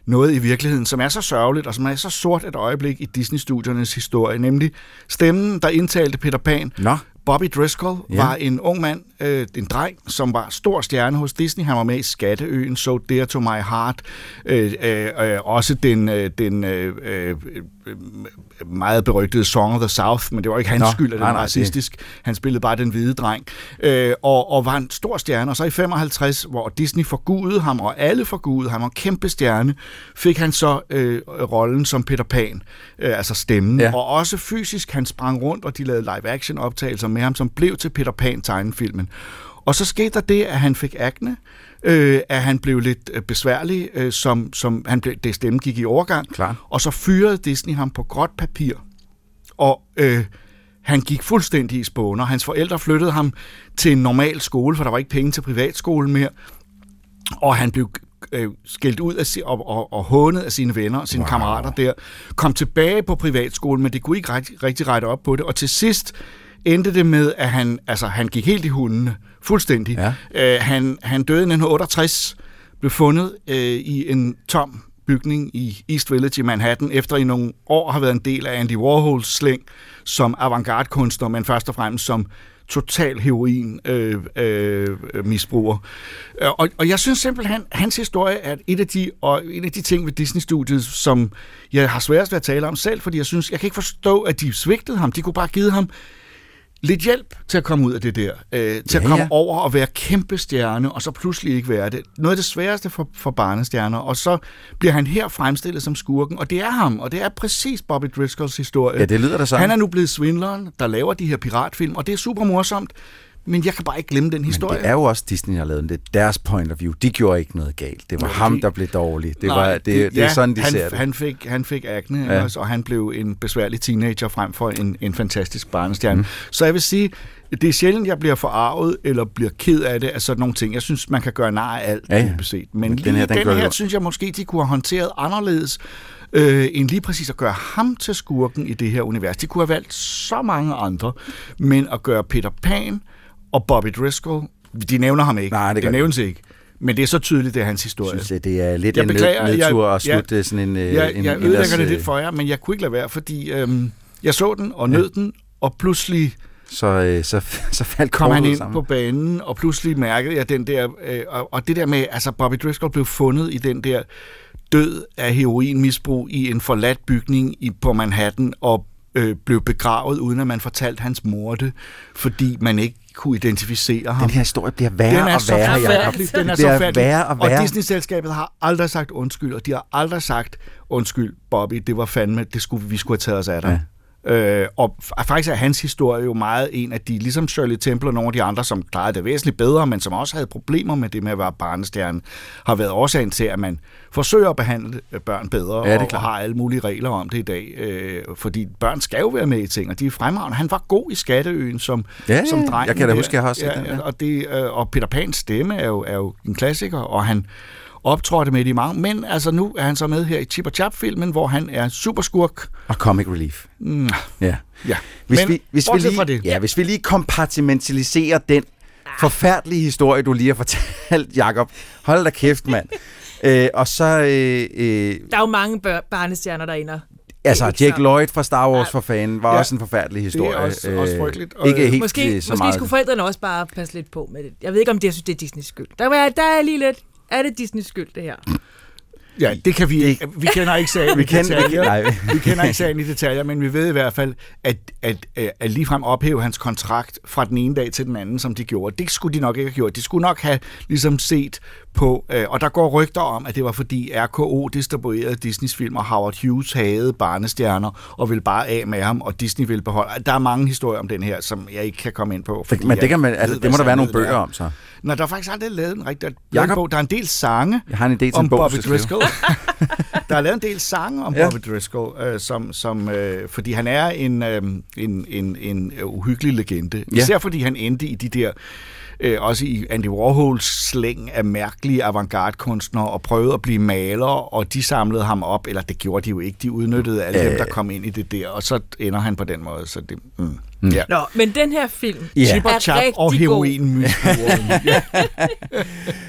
noget i virkeligheden, som er så sørgeligt og som er så sort et øjeblik i Disney-studiernes historie, nemlig stemmen, der indtalte Peter Pan, Nå. Bobby Driscoll Ja. var en ung mand, øh, en dreng, som var stor stjerne hos Disney. Han var med i Skatteøen, So Dear to My Heart. Øh, øh, øh, også den, øh, den øh, øh, meget berygtede Song of the South, men det var ikke hans Nå, skyld, at nej, var nej, det- racistisk. Han spillede bare den hvide dreng. Øh, og, og var en stor stjerne. Og så i 55, hvor Disney forgudede ham, og alle forgudede ham, og kæmpe stjerne, fik han så øh, rollen som Peter Pan, øh, altså stemmen. Ja. Og også fysisk, han sprang rundt, og de lavede live-action optagelser med ham, som blev til Peter Pan-tegnefilmen. Og så skete der det, at han fik akne, øh, at han blev lidt øh, besværlig, øh, som, som han blev, det stemme gik i overgang. Klart. Og så fyrede Disney ham på gråt papir. Og øh, han gik fuldstændig i spåner. Hans forældre flyttede ham til en normal skole, for der var ikke penge til privatskolen mere. Og han blev øh, skældt ud af si- og, og, og hånet af sine venner og sine wow. kammerater der. Kom tilbage på privatskolen, men det kunne ikke rigtig, rigtig rette op på det. Og til sidst endte det med, at han, altså, han gik helt i hundene. Fuldstændig. Ja. Øh, han, han døde i 1968, blev fundet øh, i en tom bygning i East Village i Manhattan, efter i nogle år har været en del af Andy Warhols slæng som avantgarde-kunstner, men først og fremmest som total heroin øh, øh, misbruger. Øh, Og, og jeg synes simpelthen, hans historie er et af de, og en af de ting ved Disney-studiet, som jeg har sværest ved at tale om selv, fordi jeg synes, jeg kan ikke forstå, at de svigtede ham. De kunne bare give ham lidt hjælp til at komme ud af det der. Øh, til Ja, at komme ja. over og være kæmpe stjerne, og så pludselig ikke være det. Noget af det sværeste for, for barnestjerner. Og så bliver han her fremstillet som skurken, og det er ham, og det er præcis Bobby Driscolls historie. Ja, det lyder da sådan. Han er nu blevet svindleren, der laver de her piratfilm, og det er super morsomt, men jeg kan bare ikke glemme den historie. Men det er jo også Disney, der har lavet. Det er deres point of view. De gjorde ikke noget galt. Det var Nej, ham, de- der blev dårlig. Det, Nej, var, det, det, det er sådan, de han, ser det. Han fik, han fik akne, Ja. ja. også, og han blev en besværlig teenager frem for en, en fantastisk barnestjerne. Mm. Så jeg vil sige, det er sjældent, jeg bliver forarvet eller bliver ked af det af sådan nogle ting. Jeg synes, man kan gøre nar af alt, Ja, ja, ja. ja. beset. Men Men lige den her, den den her, synes jeg måske, de kunne have håndteret anderledes, øh, end lige præcis at gøre ham til skurken i det her univers. De kunne have valgt så mange andre, men at gøre Peter Pan og Bobby Driscoll, de nævner ham ikke. Nej, det det, nævnes ikke. Men det er så tydeligt, det er hans historie. Jeg synes, det er lidt Jeg en beklager, ned, jeg- nedtur at jeg- slutte sådan en... øh, Jeg, en jeg en ødelægger ellers, det øh, lidt for jer, men jeg kunne ikke lade være, fordi øhm, jeg så den og nød den, og pludselig Så, øh, så, så faldt kom han ind sammen. på banen, og pludselig mærkede jeg den der, øh, og, og det der med, altså Bobby Driscoll blev fundet i den der død af heroinmisbrug i en forladt bygning i, på Manhattan, og øh, blev begravet, uden at man fortalte hans mor det, fordi man ikke kunne identificere ham. Den her historie bliver værre den er og værre. Den er så værre og værre. Og Disney-selskabet har aldrig sagt undskyld, og de har aldrig sagt undskyld, Bobby, det var fandme, det skulle, vi skulle have taget os af dig. Ja. Øh, og faktisk er hans historie jo meget en af de, ligesom Shirley Temple og nogle af de andre, som klarede det væsentligt bedre, men som også havde problemer med det med at være barnestjerne, har været årsagen til, at man forsøger at behandle øh, børn bedre, Ja, det er og, klart. og har alle mulige regler om det i dag. Øh, fordi børn skal jo være med i ting, og de er fremragende. Han var god i Skatteøen som, Ja, som dreng. jeg kan da huske, jeg har set den, ja. Og, det, øh, og Peter Pans stemme er jo, er jo en klassiker, og han optrådte med i mange, men altså nu er han så med her i Chip og Chap-filmen, hvor han er superskurk. Og comic relief. Mm. Ja. Ja. Hvis, Men vi, hvis, vi lige, fra det. Ja, hvis vi lige kompartimentaliserer den forfærdelige historie, du lige har fortalt, Jacob. Hold da kæft, mand. øh, og så... Øh, øh, Der er jo mange bør- barnestjerner derinde. altså, Jack Lloyd fra Star Wars for fanden var Ja. også en forfærdelig Det er historie. også- også frygteligt. Og, Ikke øh, helt Måske, øh, så måske meget. skulle forældrene også bare passe lidt på med det. Jeg ved ikke, om det, jeg synes, det er Disneys skyld. Der er, der er lige lidt... Er det Disneys skyld, det her? Ja, det kan vi ikke. Vi kender ikke sagen Vi i kender- detaljer. nej. vi kender ikke sagen i detaljer, men vi ved i hvert fald, at, at, at, at ligefrem ophæve hans kontrakt fra den ene dag til den anden, som de gjorde. Det skulle de nok ikke have gjort. De skulle nok have ligesom set på, øh, og der går rygter om, at det var fordi RKO distribuerede Disneys film, og Howard Hughes havde barnestjerner, og ville bare af med ham, og Disney ville beholde. Der er mange historier om den her, som jeg ikke kan komme ind på. fordi Men det, kan man, ved, altså, hvad det må der være nogle bøger er. om, så. Nå, der er faktisk aldrig lavet en rigtig bog. Der er en del sange Jeg har en idé til om en bog, Bobby. Driscoll. der er lavet en del sange om Ja. Bobby Driscoll, øh, som, som, øh, fordi han er en, øh, en, en, en uhyggelig legende. Ja. Især fordi han endte i de der øh, også i Andy Warhols slæng af mærkelige avantgarde-kunstnere og prøvede at blive maler, og de samlede ham op, eller det gjorde de jo ikke, de udnyttede alle Øh. dem, der kom ind i det der, og så ender han på den måde. Så det, mm. Mm. Ja. Nå, men den her film Ja. er Chip og chap og god. heroinmisbrugeren. ja.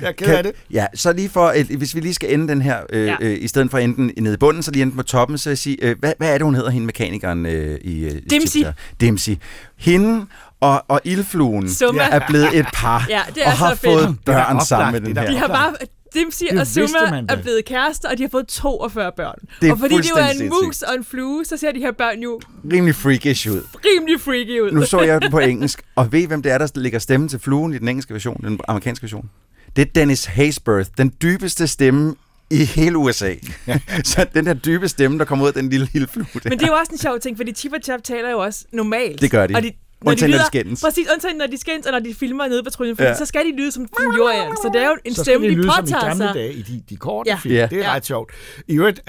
Jeg kan, kan det. Ja, så lige for, øh, hvis vi lige skal ende den her, øh, Ja. øh, i stedet for at ende den nede i bunden, så lige ende på toppen, så vil jeg sige, øh, hvad, hvad er det, hun hedder, hende mekanikeren øh, i... Øh, Dempsey. Dempsey. Hende og, og ildfluen Summa. er blevet et par, Ja, det er og har så fedt. fået Det er børn oplagt, sammen med den her. De har bare... Det og Summa er blevet kærester, og de har fået 42 børn. Det er og fordi det er en fuldstændig mus sindssygt. og en flue, så ser de her børn jo Rimelig freakish ud. rimelig freaky ud. Nu så jeg den på engelsk, og ved I, hvem det er, der lægger stemme til fluen i den engelske version, den amerikanske version? Det er Dennis Haysbert, den dybeste stemme i hele USA. så den der dybe stemme, der kommer ud af den lille, lille flue der. Men det er jo også en sjov ting, fordi Chip og Chap taler jo også normalt. Det gør de. Og de Undtagen, når de lyder- skændes. Præcis, undtagen når de skændes, og når de filmer nede på patruljen, Ja. ja. så skal de lyde som Jorian. Så det er jo en så stemme, skal de det lyde som i påtager gamle sig. dage i de, de korte Ja. ja. film. Ja. Det er Ja. ret sjovt. I øvrigt,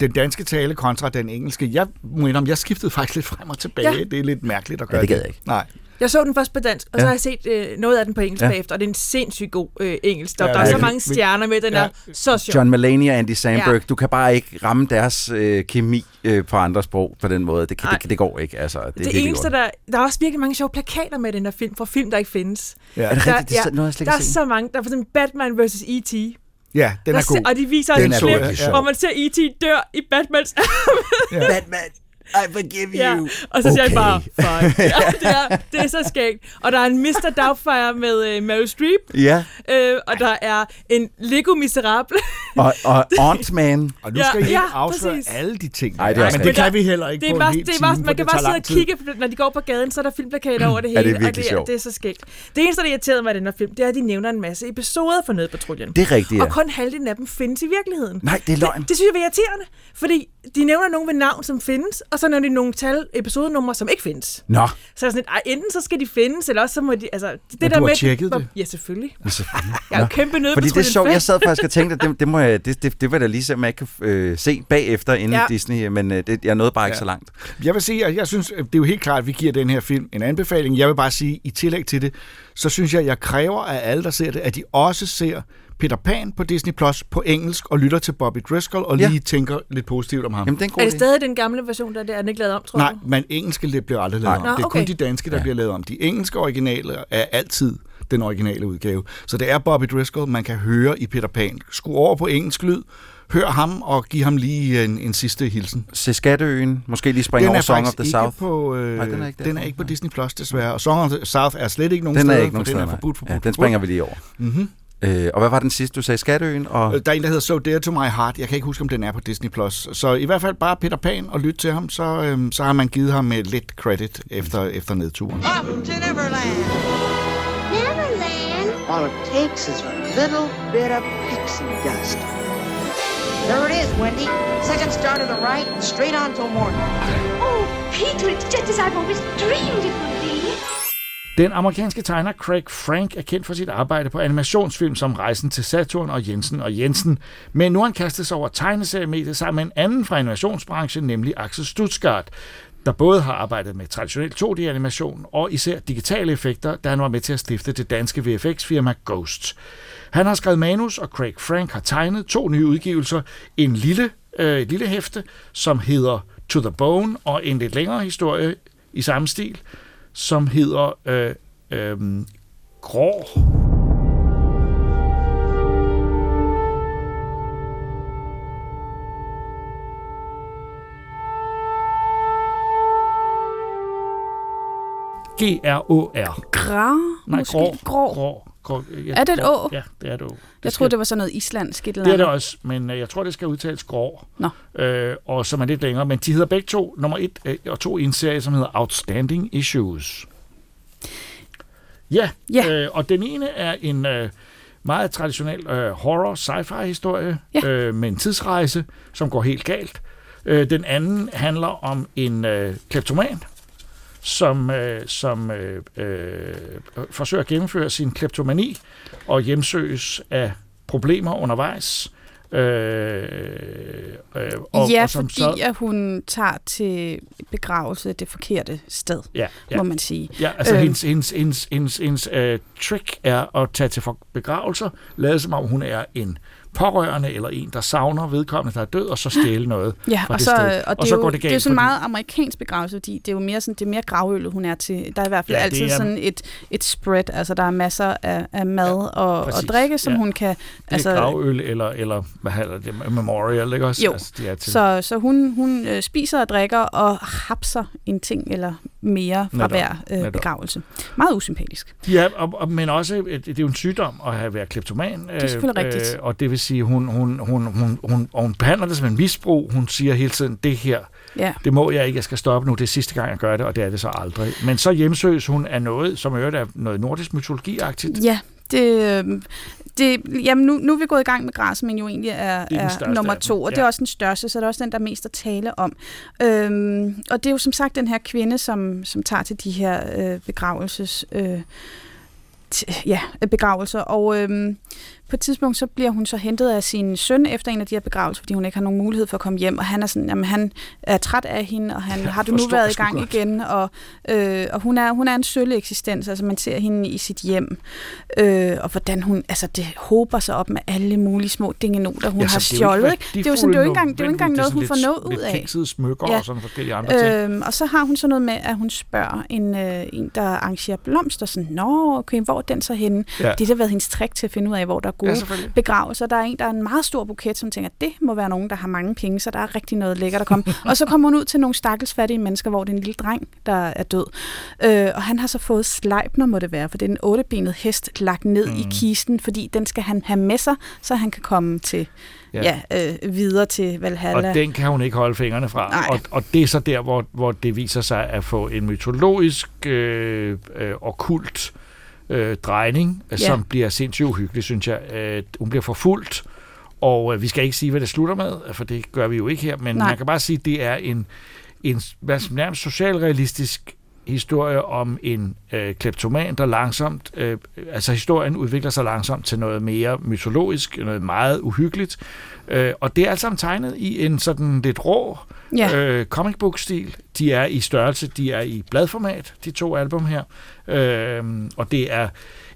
den danske tale kontra den engelske, jeg må indrømme, jeg skiftede faktisk lidt frem og tilbage. Ja. Ja. Det er lidt mærkeligt at Ja, gøre det gad jeg ikke. Nej. Jeg så den først på dansk, og så Ja. har jeg set øh, noget af den på engelsk Ja. bagefter, og det er en sindssygt god øh, engelsk dub. Ja, der er ja, så mange stjerner med, den ja. er så sjov. John Mulaney og Andy Samberg, Ja. du kan bare ikke ramme deres øh, kemi øh, på andre sprog på den måde. Det, kan, det, det går ikke. Altså, det, er Det, eneste, godt. der, der er også virkelig mange sjove plakater med den der film, fra film, der ikke findes. Ja. Er det Der, rigtigt? Det er noget, jeg slet der er så mange. Der er for eksempel Batman vs. E.T. Ja, den Der er se- god. Og de viser Den en er klip, hvor man ser E.T. dør i Batmans Ja. Batman, I forgive Ja, you. og så siger Okay. han bare, fuck. Ja, det, er, det er så skægt. Og der er en Mr. Doubtfire med uh, Meryl Streep, Ja, øh, og der er en Lego Miserable. og, og Ant-Man. Og nu Ja, skal I ikke ja, afsløre præcis. alle de ting. Ej, det er men det kan vi heller ikke Det er på bare, en hel det er time, bare, for man kan bare sidde og kigge, på- når de går på gaden, så er der filmplakater over det Ja, det er hele. og virkelig det, er, sjovt. det er så skægt. Det eneste, der irriterede mig i den her film, det er, at de nævner en masse episoder for Nødpatruljen. Det er rigtigt, ja. Og kun halvdelen af dem findes i virkeligheden. Nej, det er løgn. Det, det synes jeg er irriterende, fordi de nævner nogen ved navn, som findes, og så nævner de nogle tal, episodenumre, som ikke findes. Nå, Så er sådan lidt, ej, enten så skal de findes, eller også så må de, altså, det Men der du har med... tjekket det? Ja, selvfølgelig. ja, selvfølgelig. Jeg er jo kæmpe Fordi det er sjovt, jeg sad faktisk og tænkte, at det, det, må jeg, det, det, det var da lige om jeg kan øh, se bagefter inden Ja. Disney, men øh, det, jeg nåede bare ikke Ja. så langt. Jeg vil sige, at jeg synes, at det er jo helt klart, at vi giver den her film en anbefaling. Jeg vil bare sige, i tillæg til det, så synes jeg, at jeg kræver af alle, der ser det, at de også ser Peter Pan på Disney Plus på engelsk og lytter til Bobby Driscoll og Ja. lige tænker lidt positivt om ham. Jamen, det er Er det stadig den gamle version, der, der er den ikke lavet om, tror Nej, du? men engelske det bliver aldrig lavet Nej. om. Nå, Det er kun de danske, der Ja. bliver lavet om. De engelske originale er altid den originale udgave. Så det er Bobby Driscoll, man kan høre i Peter Pan. Skru over på engelsk lyd, hør ham og giv ham lige en, en sidste hilsen. Se Skatteøen, måske lige springe Den over er Song of the South. på, øh, Nej, den er ikke der. den er ikke på Disney Plus desværre. Og Song of the South er slet ikke nogen Den steder, er ikke nogen for steder, den er forbudt, forbudt, Ja, den springer vi lige over. Mm-hmm. Øh, og hvad var den sidste, du sagde? Skatteøen? Og... Der er en, der hedder So Dear to My Heart. Jeg kan ikke huske, om den er på Disney+. Plus. Så i hvert fald bare Peter Pan og lyt til ham, så, øhm, så har man givet ham øh, lidt credit efter, efter nedturen. Welcome to Neverland. Neverland? All it takes is a little bit of pixie dust. There it is, Wendy. Second star to the right, straight on till morning. Oh, key to it, just as I've always dreamed it would be. Den amerikanske tegner Craig Frank er kendt for sit arbejde på animationsfilm som Rejsen til Saturn og Jensen og Jensen, men nu har han kastet sig over tegneseriemediet sammen med en anden fra animationsbranchen, nemlig Axel Stuttgart, der både har arbejdet med traditionel 2D-animation og især digitale effekter, da han var med til at stifte det danske VFX-firma Ghost. Han har skrevet manus, og Craig Frank har tegnet to nye udgivelser. En lille, øh, lille hæfte, som hedder To the Bone, og en lidt længere historie i samme stil, som hedder øh, øh, Grå. G-R-O-R. Gra? Nej, grå. grå. grå. Grå. Ja, Er det et å? Ja, det er et å. Det Jeg skal- troede, det var sådan noget islandsk et eller Det er det andet. også, men øh, jeg tror, det skal udtales grå. Nå. Øh, og som er lidt længere. Men de hedder begge to, nummer et øh, og to i en serie, som hedder Outstanding Issues. Ja, ja. Øh, og den ene er en øh, meget traditionel øh, horror sci-fi historie Ja. øh, med en tidsrejse, som går helt galt. Øh, den anden handler om en øh, kleptoman, som, øh, som øh, øh, forsøger at gennemføre sin kleptomani og hjemsøges af problemer undervejs. Øh, øh, og, ja, og som fordi så, at hun tager til begravelse det forkerte sted, ja, ja. må man sige. Ja, altså Øhm, hendes, hendes, hendes, hendes, hendes øh, trick er at tage til for- begravelser, lade som om hun er en pårørende eller en, der savner vedkommende, der er død, og så stjæle noget Ja, fra og det så, sted. og det, og så jo, går det det er galt. jo sådan fordi- meget amerikansk begravelse, fordi det er jo mere, sådan, det er mere gravølet, hun er til. Der er i hvert fald Ja, altid er- sådan et, et spread, altså der er masser af, af mad ja, og, og drikke, som Ja. hun kan... Det er altså, gravøl eller, eller hvad hedder det, memorial, ikke også? Jo, Altså, de er til. så, så hun, hun øh, spiser og drikker og hapser en ting eller mere fra Netop, hver øh, netop. begravelse. Meget usympatisk. Ja, og, og, men også, øh, det, er jo en sygdom at have været kleptoman. Det er selvfølgelig rigtigt. og det vil sige, hun, hun, hun, hun, hun, og hun behandler det som en misbrug. Hun siger hele tiden, det her, Ja. det må jeg ikke, jeg skal stoppe nu, det er sidste gang, jeg gør det, og det er det så aldrig. Men så hjemsøges hun af noget, som øvrigt er noget nordisk mytologi-agtigt. Ja, det, øh, det, jamen nu, nu er vi gået i gang med græs, men jo egentlig er, Det er er, nummer to, og det ja. er også den største, så det er også den, der er mest at tale om. Øhm, og det er jo som sagt den her kvinde, som, som tager til de her øh, begravelses... Øh, ja, begravelser, og øhm, på et tidspunkt så bliver hun så hentet af sin søn efter en af de her begravelser, fordi hun ikke har nogen mulighed for at komme hjem, og han er sådan, jamen han er træt af hende, og han Ja, har du nu været i gang godt. igen, og, øh, og hun, er, hun er en sølle eksistens, altså man ser hende i sit hjem, øh, og hvordan hun, altså det håber sig op med alle mulige små dingenoter, hun Ja, har stjålet, ikke? Det er jo sådan, det er jo ikke engang, det er jo ikke engang noget, hun får noget ud af. lidt smykker og sådan forskellige andre ting. Øhm, og så har hun så noget med, at hun spørger en, øh, en der arrangerer blomster, sådan, nå, okay, hvor er den så henne? Ja. Ja. Det har været hendes trick til at finde ud af, hvor der Ja, gode selvfølgelig. begravelser. Der er en, der er en meget stor buket, som tænker, det må være nogen, der har mange penge, så der er rigtig noget lækkert at komme. og så kommer hun ud til nogle stakkels fattige mennesker, hvor det er en lille dreng, der er død. Øh, og han har så fået Sleipner, må det være, for det er en ottebenet hest lagt ned mm. i kisten, fordi den skal han have med sig, så han kan komme til Ja. ja. øh, videre til Valhalla. Og den kan hun ikke holde fingrene fra. Nej. Og, og det er så der, hvor, hvor det viser sig at få en mytologisk øh, øh, okkult øh, drejning, ja. Ja. som bliver sindssygt uhyggelig, synes jeg. Øh, hun bliver forfulgt, og øh, vi skal ikke sige, hvad det slutter med, for det gør vi jo ikke her, men Nej. man kan bare sige, at det er en, en nærmest socialrealistisk historie om en øh, kleptoman, der langsomt, øh, altså historien udvikler sig langsomt til noget mere mytologisk, noget meget uhyggeligt, øh, og det er alt sammen tegnet i en sådan lidt rå Ja. øh, comic book stil. De er i størrelse, de er i bladformat, de to album her, øh, og det er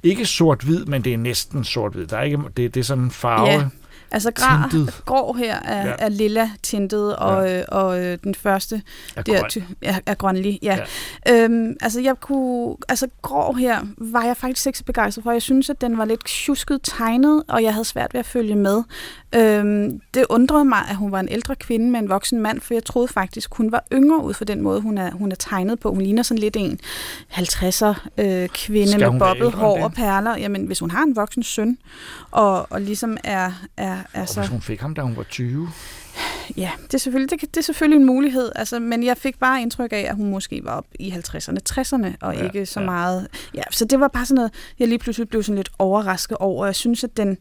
ikke sort-hvid, men det er næsten sort-hvid. Der er ikke, det, det er sådan en farve. Ja. Altså grå, Tintet. grå her er, Ja. er lilla tintet, og, ja. og øh, den første Er der grøn. ty- er, er grønlig. Ja. Ja. Øhm, altså jeg kunne, altså grå her var jeg faktisk ikke så begejstret for. Jeg synes, at den var lidt tjusket tegnet, og jeg havde svært ved at følge med. Øhm, det undrede mig, at hun var en ældre kvinde med en voksen mand, for jeg troede faktisk, hun var yngre ud for den måde, hun er, hun er tegnet på. Hun ligner sådan lidt en 50'er øh, kvinde med bobbet hår og perler. Jamen, hvis hun har en voksen søn, og, og ligesom er, er, er altså- Og hvis hun fik ham, da hun var 20 ja, det er, selvfølgelig, det, det er selvfølgelig en mulighed, altså, men jeg fik bare indtryk af, at hun måske var op i 50'erne, 60'erne, og Ja, ikke så ja. meget... Ja, så det var bare sådan noget, jeg lige pludselig blev sådan lidt overrasket over. Jeg synes, at den,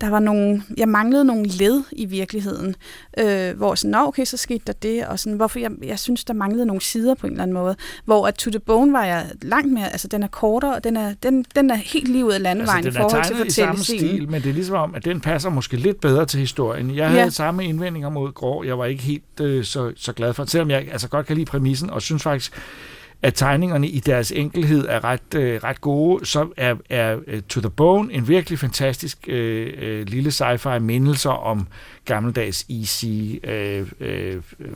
der var nogle... Jeg manglede nogle led i virkeligheden, øh, hvor sådan, nå okay, så skete der det, og sådan, hvorfor jeg, jeg synes, der manglede nogle sider på en eller anden måde, hvor at To The Bone var jeg langt mere... Altså, den er kortere, og den er, den, den er helt lige ud af landevejen Altså, i forhold til tegnet i samme stil, men det er ligesom om, at den passer måske lidt bedre til historien. Jeg havde ja. samme indvendinger mod Grå. Jeg var ikke helt øh, så, så glad for det, selvom jeg altså godt kan lide præmissen, og synes faktisk, at tegningerne i deres enkelhed er ret, øh, ret gode, så er, er øh, To The Bone en virkelig fantastisk øh, øh, lille sci-fi mindelser om gammeldags easy øh, øh, øh,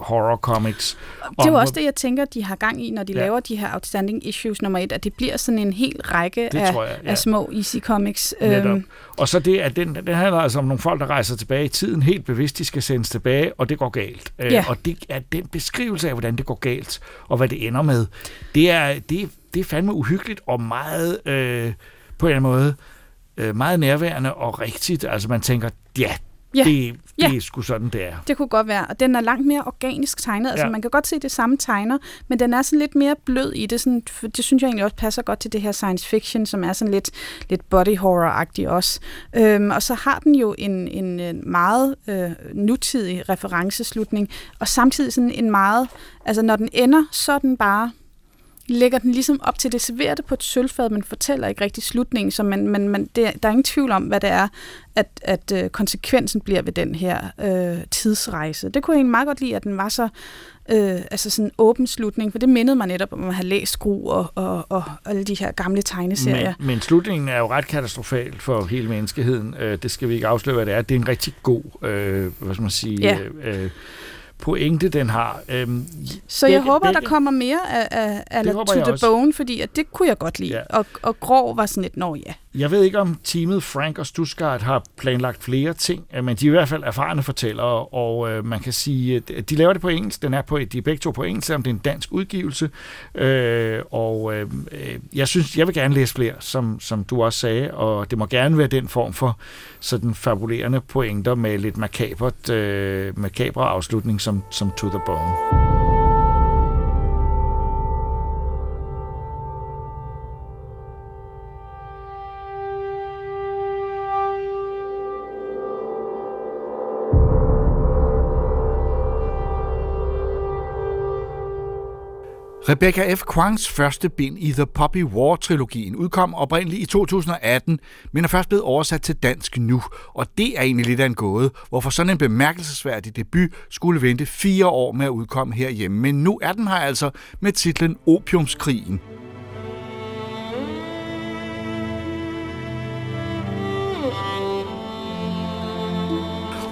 horror comics. Det er jo også det, jeg tænker, de har gang i, når de Ja. laver de her outstanding issues nummer et, at det bliver sådan en hel række Det af, jeg, ja. af små easy comics. Netop. Øhm, Og så det, at den, den handler altså om nogle folk, der rejser tilbage i tiden, helt bevidst, de skal sendes tilbage, og det går galt. Øh, Ja. Og det er den beskrivelse af, hvordan det går galt, og hvad det ender med. Det er, det, det er fandme uhyggeligt og meget, øh, på en eller anden måde, øh, meget nærværende og rigtigt. Altså man tænker, ja, Ja. det, det Ja. er sgu sådan, det er. det kunne godt være, og den er langt mere organisk tegnet. Altså, Ja. man kan godt se det samme tegner, men den er sådan lidt mere blød i det. Sådan, for det synes jeg egentlig også passer godt til det her science fiction, som er sådan lidt, lidt body horror-agtig også. Øhm, og så har den jo en, en, en meget øh, nutidig referenceslutning, og samtidig sådan en meget, altså når den ender, så er den bare lægger den ligesom op til det, serverer det på et sølvfad, men fortæller ikke rigtig slutningen, så man, man, man, det, der er ingen tvivl om, hvad det er, at, at øh, konsekvensen bliver ved den her øh, tidsrejse. Det kunne jeg egentlig meget godt lide, at den var så øh, altså sådan en åben slutning, for det mindede mig netop om at have læst Skru og, og, og alle de her gamle tegneserier. Men, men slutningen er jo ret katastrofal for hele menneskeheden. Øh, det skal vi ikke afsløre, hvad det er. Det er en rigtig god, øh, hvad skal man sige, Ja. øh, øh, pointe, den har. Øhm, Så jeg begge- håber, begge- der kommer mere af, af, af To The også. Bone, fordi at det kunne jeg godt lide. Ja. Og, og Grå var sådan lidt, nå ja. Jeg ved ikke, om teamet Frank og Stuttgart har planlagt flere ting, øh, men de er i hvert fald erfarne fortællere, og øh, man kan sige, at øh, de laver det på engelsk. Den er på, de er begge to på engelsk, selvom det er en dansk udgivelse. Øh, og øh, jeg synes, jeg vil gerne læse flere, som, som du også sagde, og det må gerne være den form for sådan fabulerende pointer med lidt makabert, øh, makabre afslutning som, som To The Bone. Rebecca F. Kwangs første bind i The Poppy War-trilogien udkom oprindeligt i 2018, men er først blevet oversat til dansk nu. Og det er egentlig lidt af en gåde, hvorfor sådan en bemærkelsesværdig debut skulle vente fire år med at udkomme herhjemme. Men nu er den her altså med titlen Opiumskrigen.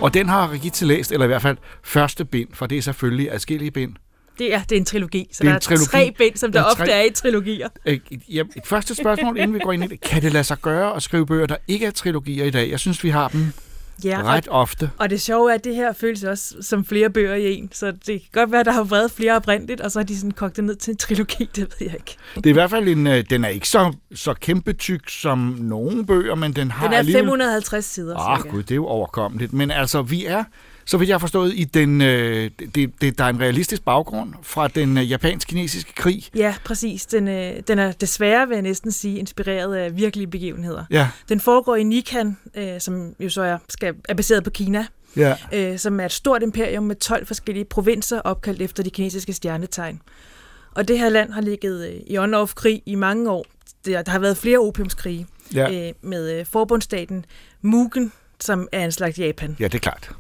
Og den har Rigitte læst, eller i hvert fald første bind, for det er selvfølgelig adskillige bind. Det er, det er en trilogi, så Det er der en trilogi. er tre bind, som der, Der er ofte tre- er i trilogier. Øh, ja, et første spørgsmål, inden vi går ind i det. Kan det lade sig gøre at skrive bøger, der ikke er trilogier i dag? Jeg synes, vi har dem Ja, ret og, ofte. og det sjove er, at det her føles også som flere bøger i en, så det kan godt være, at der har været flere oprindeligt, og så har de sådan kogt det ned til en trilogi, det ved jeg ikke. Det er i hvert fald en, øh, den er ikke så, så kæmpe tyk som nogle bøger, men den har Den er alligevel... 550 sider, Åh, cirka. gud, det er jo overkommeligt. Men altså, vi er, så vidt jeg har forstået, i den, øh, det, det, der er en realistisk baggrund fra den øh, japansk-kinesiske krig. Ja, præcis. Den, øh, den er desværre, vil jeg næsten sige, inspireret af virkelige begivenheder. Ja. Den foregår i Nikan, øh, som jo så er, skal, er baseret på Kina, Ja. øh, som er et stort imperium med 12 forskellige provinser opkaldt efter de kinesiske stjernetegn. Og det her land har ligget øh, i on-off krig i mange år. Der, der har været flere opiumskrige Ja. øh, med øh, forbundsstaten Mugen, som er en slags Japan. Ja, det er klart.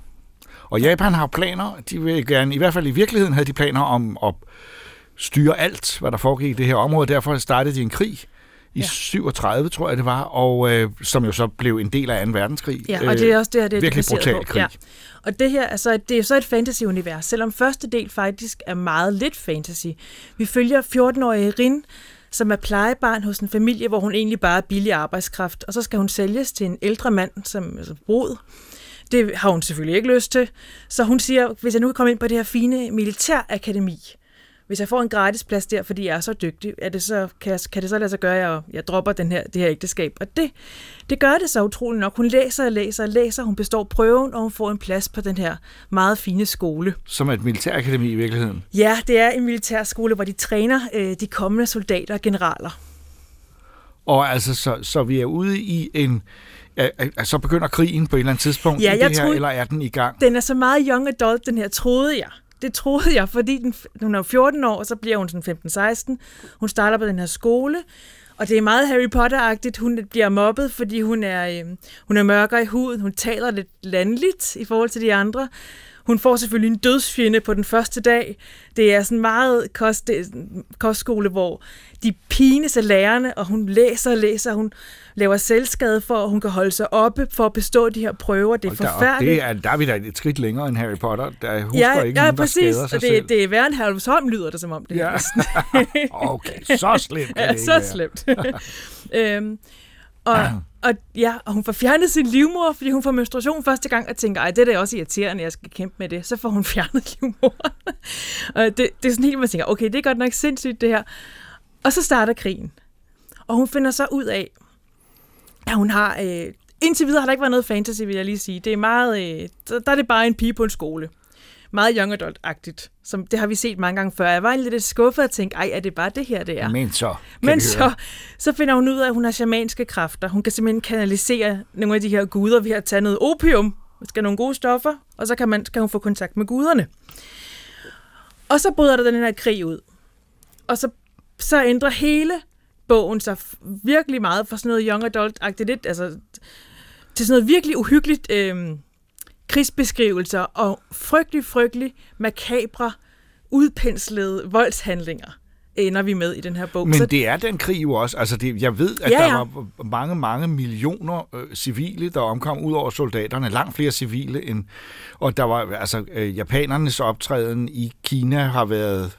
Og Japan har planer, de vil gerne, i hvert fald i virkeligheden havde de planer om at styre alt, hvad der foregik i det her område. Derfor startede de en krig i ja. 37, tror jeg det var, og øh, som jo så blev en del af 2. verdenskrig. Ja, og det er også det her, det er Virkelig brutal på. krig. Ja. Og det her er så, det er så et fantasy-univers, selvom første del faktisk er meget lidt fantasy. Vi følger 14-årige Rin, som er plejebarn hos en familie, hvor hun egentlig bare er billig arbejdskraft, og så skal hun sælges til en ældre mand som altså brud. Det har hun selvfølgelig ikke lyst til. Så hun siger, hvis jeg nu kan komme ind på det her fine militærakademi, hvis jeg får en gratis plads der, fordi jeg er så dygtig, er det så, kan, jeg, kan det så lade sig gøre, at jeg, jeg dropper den her, det her ægteskab? Og det, det gør det så utroligt nok. Hun læser og læser og læser, hun består prøven, og hun får en plads på den her meget fine skole. Som er et militærakademi i virkeligheden. Ja, det er en militærskole, hvor de træner øh, de kommende soldater og generaler. Og altså, så, så vi er ude i en... Ja, så begynder krigen på et eller andet tidspunkt Ja, i det her, troede- eller er den i gang? Den er så meget young adult, den her, troede jeg. Det troede jeg, fordi den, hun er jo 14 år, og så bliver hun sådan 15-16. Hun starter på den her skole, og det er meget Harry Potter-agtigt. Hun bliver mobbet, fordi hun er, øh, hun er mørkere i huden. Hun taler lidt landligt i forhold til de andre. Hun får selvfølgelig en dødsfjende på den første dag. Det er sådan meget kost, er kostskole, hvor de pines af lærerne, og hun læser og læser. Hun laver selvskade for, at hun kan holde sig oppe for at bestå de her prøver. Det er da op, forfærdeligt. det er, der er vi da et skridt længere end Harry Potter. Der husker ja, ikke ja, nogen, der præcis. skader sig og det, selv. det er værre end Herlufsholm, lyder det som om. Det Ja. okay, så slemt kan ja, det så være. slemt. øhm, og, og, ja, og hun får fjernet sin livmor, fordi hun får menstruation første gang, og tænker, ej, det er da også irriterende, jeg skal kæmpe med det. Så får hun fjernet livmoren. og det, det er sådan helt, man tænker, okay, det er godt nok sindssygt det her. Og så starter krigen. Og hun finder så ud af, at hun har... Øh, indtil videre har der ikke været noget fantasy, vil jeg lige sige. Det er meget... Øh, der, er det bare en pige på en skole. Meget young adult-agtigt. Som, det har vi set mange gange før. Jeg var lidt skuffet og tænkte, ej, er det bare det her, det er? Men så, Men så, så finder hun ud af, at hun har shamanske kræfter. Hun kan simpelthen kanalisere nogle af de her guder ved at tage noget opium. Der skal nogle gode stoffer, og så kan, man, kan hun få kontakt med guderne. Og så bryder der den her krig ud. Og så, så ændrer hele bogen sig virkelig meget fra sådan noget young adult-agtigt lidt, altså til sådan noget virkelig uhyggeligt øh, krigsbeskrivelser og frygtelig, frygtelig makabre, udpenslede voldshandlinger ender vi med i den her bog. Men Så- det er den krig jo også. Altså det, jeg ved, at Ja, der ja. var mange, mange millioner øh, civile, der omkom ud over soldaterne. Langt flere civile end... Og der var altså øh, japanernes optræden i Kina har været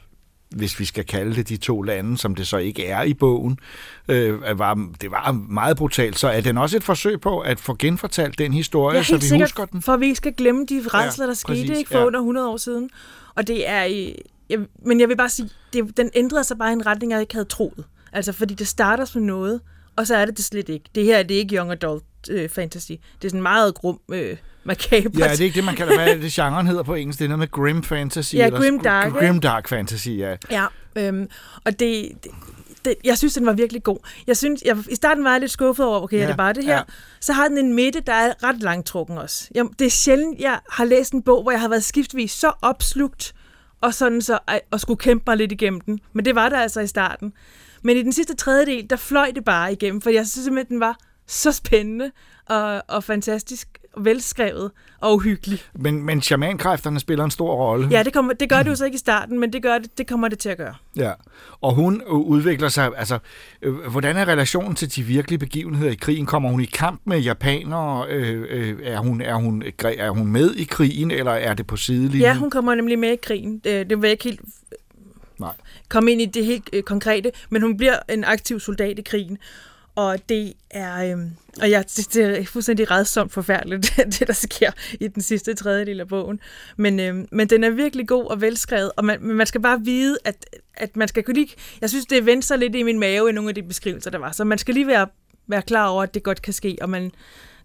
hvis vi skal kalde det de to lande, som det så ikke er i bogen, øh, var, det var meget brutalt. Så er den også et forsøg på at få genfortalt den historie, Ja, så vi sikkert, husker den? for at vi ikke skal glemme de redsler, Ja, der skete præcis, ikke for ja. under 100 år siden. Og det er... i- Jeg, men jeg vil bare sige, det, den ændrede sig bare i en retning, jeg ikke havde troet. Altså, fordi det starter som noget, og så er det det slet ikke. Det her det er ikke young adult øh, fantasy. Det er sådan meget grum, øh, makabert. Ja, er det ikke det, man kalder, hvad er det, genren hedder på engelsk? Det er noget med grim fantasy? Ja, eller grim dark, Grim dark fantasy, ja. Ja, øhm, og det, det, det, jeg synes, den var virkelig god. Jeg synes, jeg, I starten var jeg lidt skuffet over, okay, ja, er det bare det her? ja. Så har den en midte, der er ret langtrukken også. Jeg, det er sjældent, jeg har læst en bog, hvor jeg har været skiftvis så opslugt, og sådan så og skulle kæmpe mig lidt igennem den. Men det var der altså i starten. Men i den sidste tredjedel, der fløj det bare igennem, for jeg synes simpelthen, den var så spændende og, og fantastisk, velskrevet og uhyggelig. Men, men shamankræfterne spiller en stor rolle. Ja, det, kommer, det gør det jo så ikke i starten, men det, gør det, det kommer det til at gøre. Ja, og hun øh, udvikler sig, altså, øh, hvordan er relationen til de virkelige begivenheder i krigen? Kommer hun i kamp med japanere? Øh, øh, er, hun, er, hun, er hun med i krigen, eller er det på sidelinjen? Ja, hun kommer nemlig med i krigen. Det, det vil jeg ikke helt Nej. komme ind i det helt øh, konkrete, men hun bliver en aktiv soldat i krigen. Og det er, øh, og jeg, det, det er fuldstændig redsomt forfærdeligt, det der sker i den sidste tredjedel af bogen. Men, øh, men den er virkelig god og velskrevet, og man, man skal bare vide, at, at man skal kunne lige, jeg synes, det vendte sig lidt i min mave i nogle af de beskrivelser, der var. Så man skal lige være, være klar over, at det godt kan ske, og man,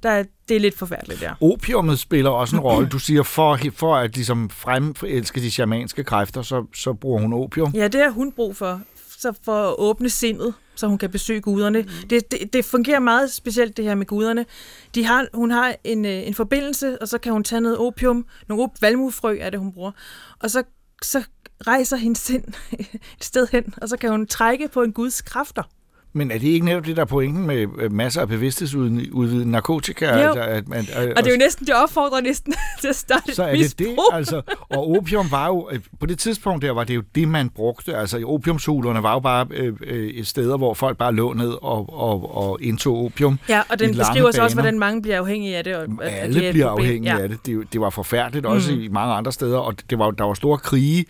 der, er- det er lidt forfærdeligt der. Opiumet spiller også en rolle. Du siger, for, for at ligesom fremelske de shamanske kræfter, så, så bruger hun opium. Ja, det har hun brug for, så for at åbne sindet, så hun kan besøge guderne. Mm. Det, det, det fungerer meget specielt, det her med guderne. De har, hun har en, øh, en forbindelse, og så kan hun tage noget opium, nogle op- valmuefrø er det, hun bruger, og så, så rejser hendes sind et sted hen, og så kan hun trække på en guds kræfter. Men er det ikke netop det, der er pointen med øh, masser af bevidsthedsudvidende narkotika? Jo. Altså, at man, Og det er jo næsten, det opfordrer næsten til at starte så er det det, altså. Og opium var jo, øh, på det tidspunkt der, var det jo det, man brugte. Altså, opiumsulerne var jo bare øh, øh, et steder, hvor folk bare lå ned og, og, og indtog opium. Ja, og den beskriver så også, hvordan mange bliver afhængige af det. Og, at- Alle det er et bliver afhængige Ja. af det. det. Det var forfærdeligt også Mm. i mange andre steder, og det var, der var store krige.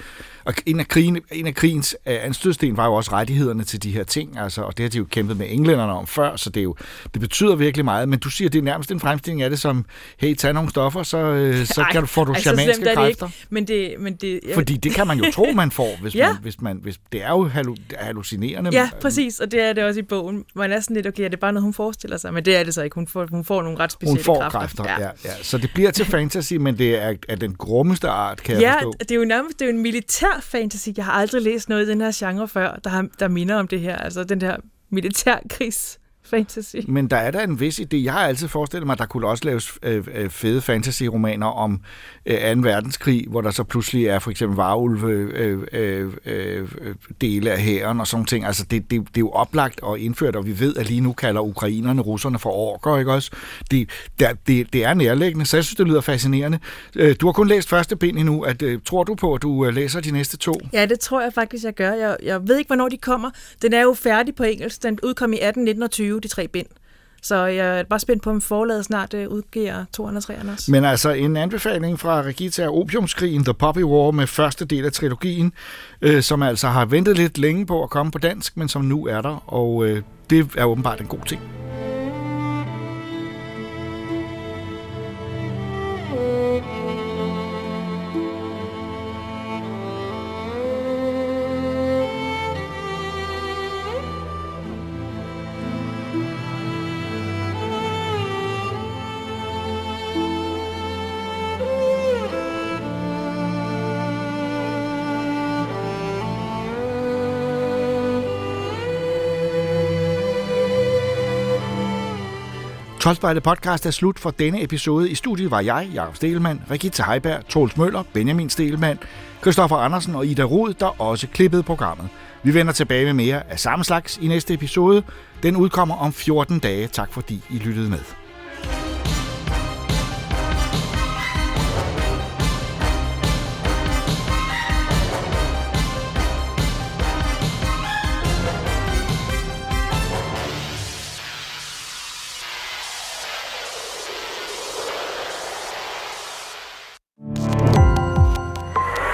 Og en af, krigen, en af krigens øh, anstødsten var jo også rettighederne til de her ting, altså, og det har de jo kæmpet med englænderne om før, så det, er jo, det betyder virkelig meget. Men du siger, det er nærmest en fremstilling af det som, hey, tag nogle stoffer, så, øh, så kan du, får du ej, så shamanske slemt er det kræfter. ikke. Men det, men det, jeg, Fordi det kan man jo tro, man får, hvis, Ja. man, hvis man... Hvis, det er jo hallu, hallucinerende. Ja, præcis, og det er det også i bogen. Man er sådan lidt, okay, er det bare noget, hun forestiller sig? Men det er det så ikke. Hun får, hun får nogle ret specielle Hun får kræfter. kræfter, ja. ja. Så det bliver til fantasy, men det er af den grummeste art, kan jeg Ja, forstå. det er jo nærmest det er jo en militær fantasy. Jeg har aldrig læst noget i den her genre før, der, har, der minder om det her. Altså den der militærkrigs fantasy. Men der er der en vis idé. Jeg har altid forestillet mig, at der kunne også laves øh, øh, fede fantasy-romaner om øh, 2. verdenskrig, hvor der så pludselig er for eksempel varulve øh, øh, øh, dele af hæren og sådan ting. Altså det, det, det er jo oplagt og indført, og vi ved, at lige nu kalder ukrainerne russerne for orker, ikke også? Det, der, det, det er nærliggende, så jeg synes, det lyder fascinerende. Øh, du har kun læst første bind endnu. At, øh, tror du på, at du øh, læser de næste to? Ja, det tror jeg faktisk, jeg gør. Jeg, jeg ved ikke, hvornår de kommer. Den er jo færdig på engelsk. Den udkom i 18, 19 og 20, de tre bind. Så jeg er bare spændt på, om forlaget snart øh, udgiver 203 også. Men altså en anbefaling fra Regita er Opiumskrigen, The Poppy War, med første del af trilogien, øh, som altså har ventet lidt længe på at komme på dansk, men som nu er der, og øh, det er åbenbart en god ting. Troldspejlet podcast er slut for denne episode. I studiet var jeg, Jakob Stelmann, Regitze Heiberg, Troels Møller, Benjamin Stelmann, Christoffer Andersen og Ida Rod, der også klippede programmet. Vi vender tilbage med mere af samme slags i næste episode. Den udkommer om 14 dage. Tak fordi I lyttede med.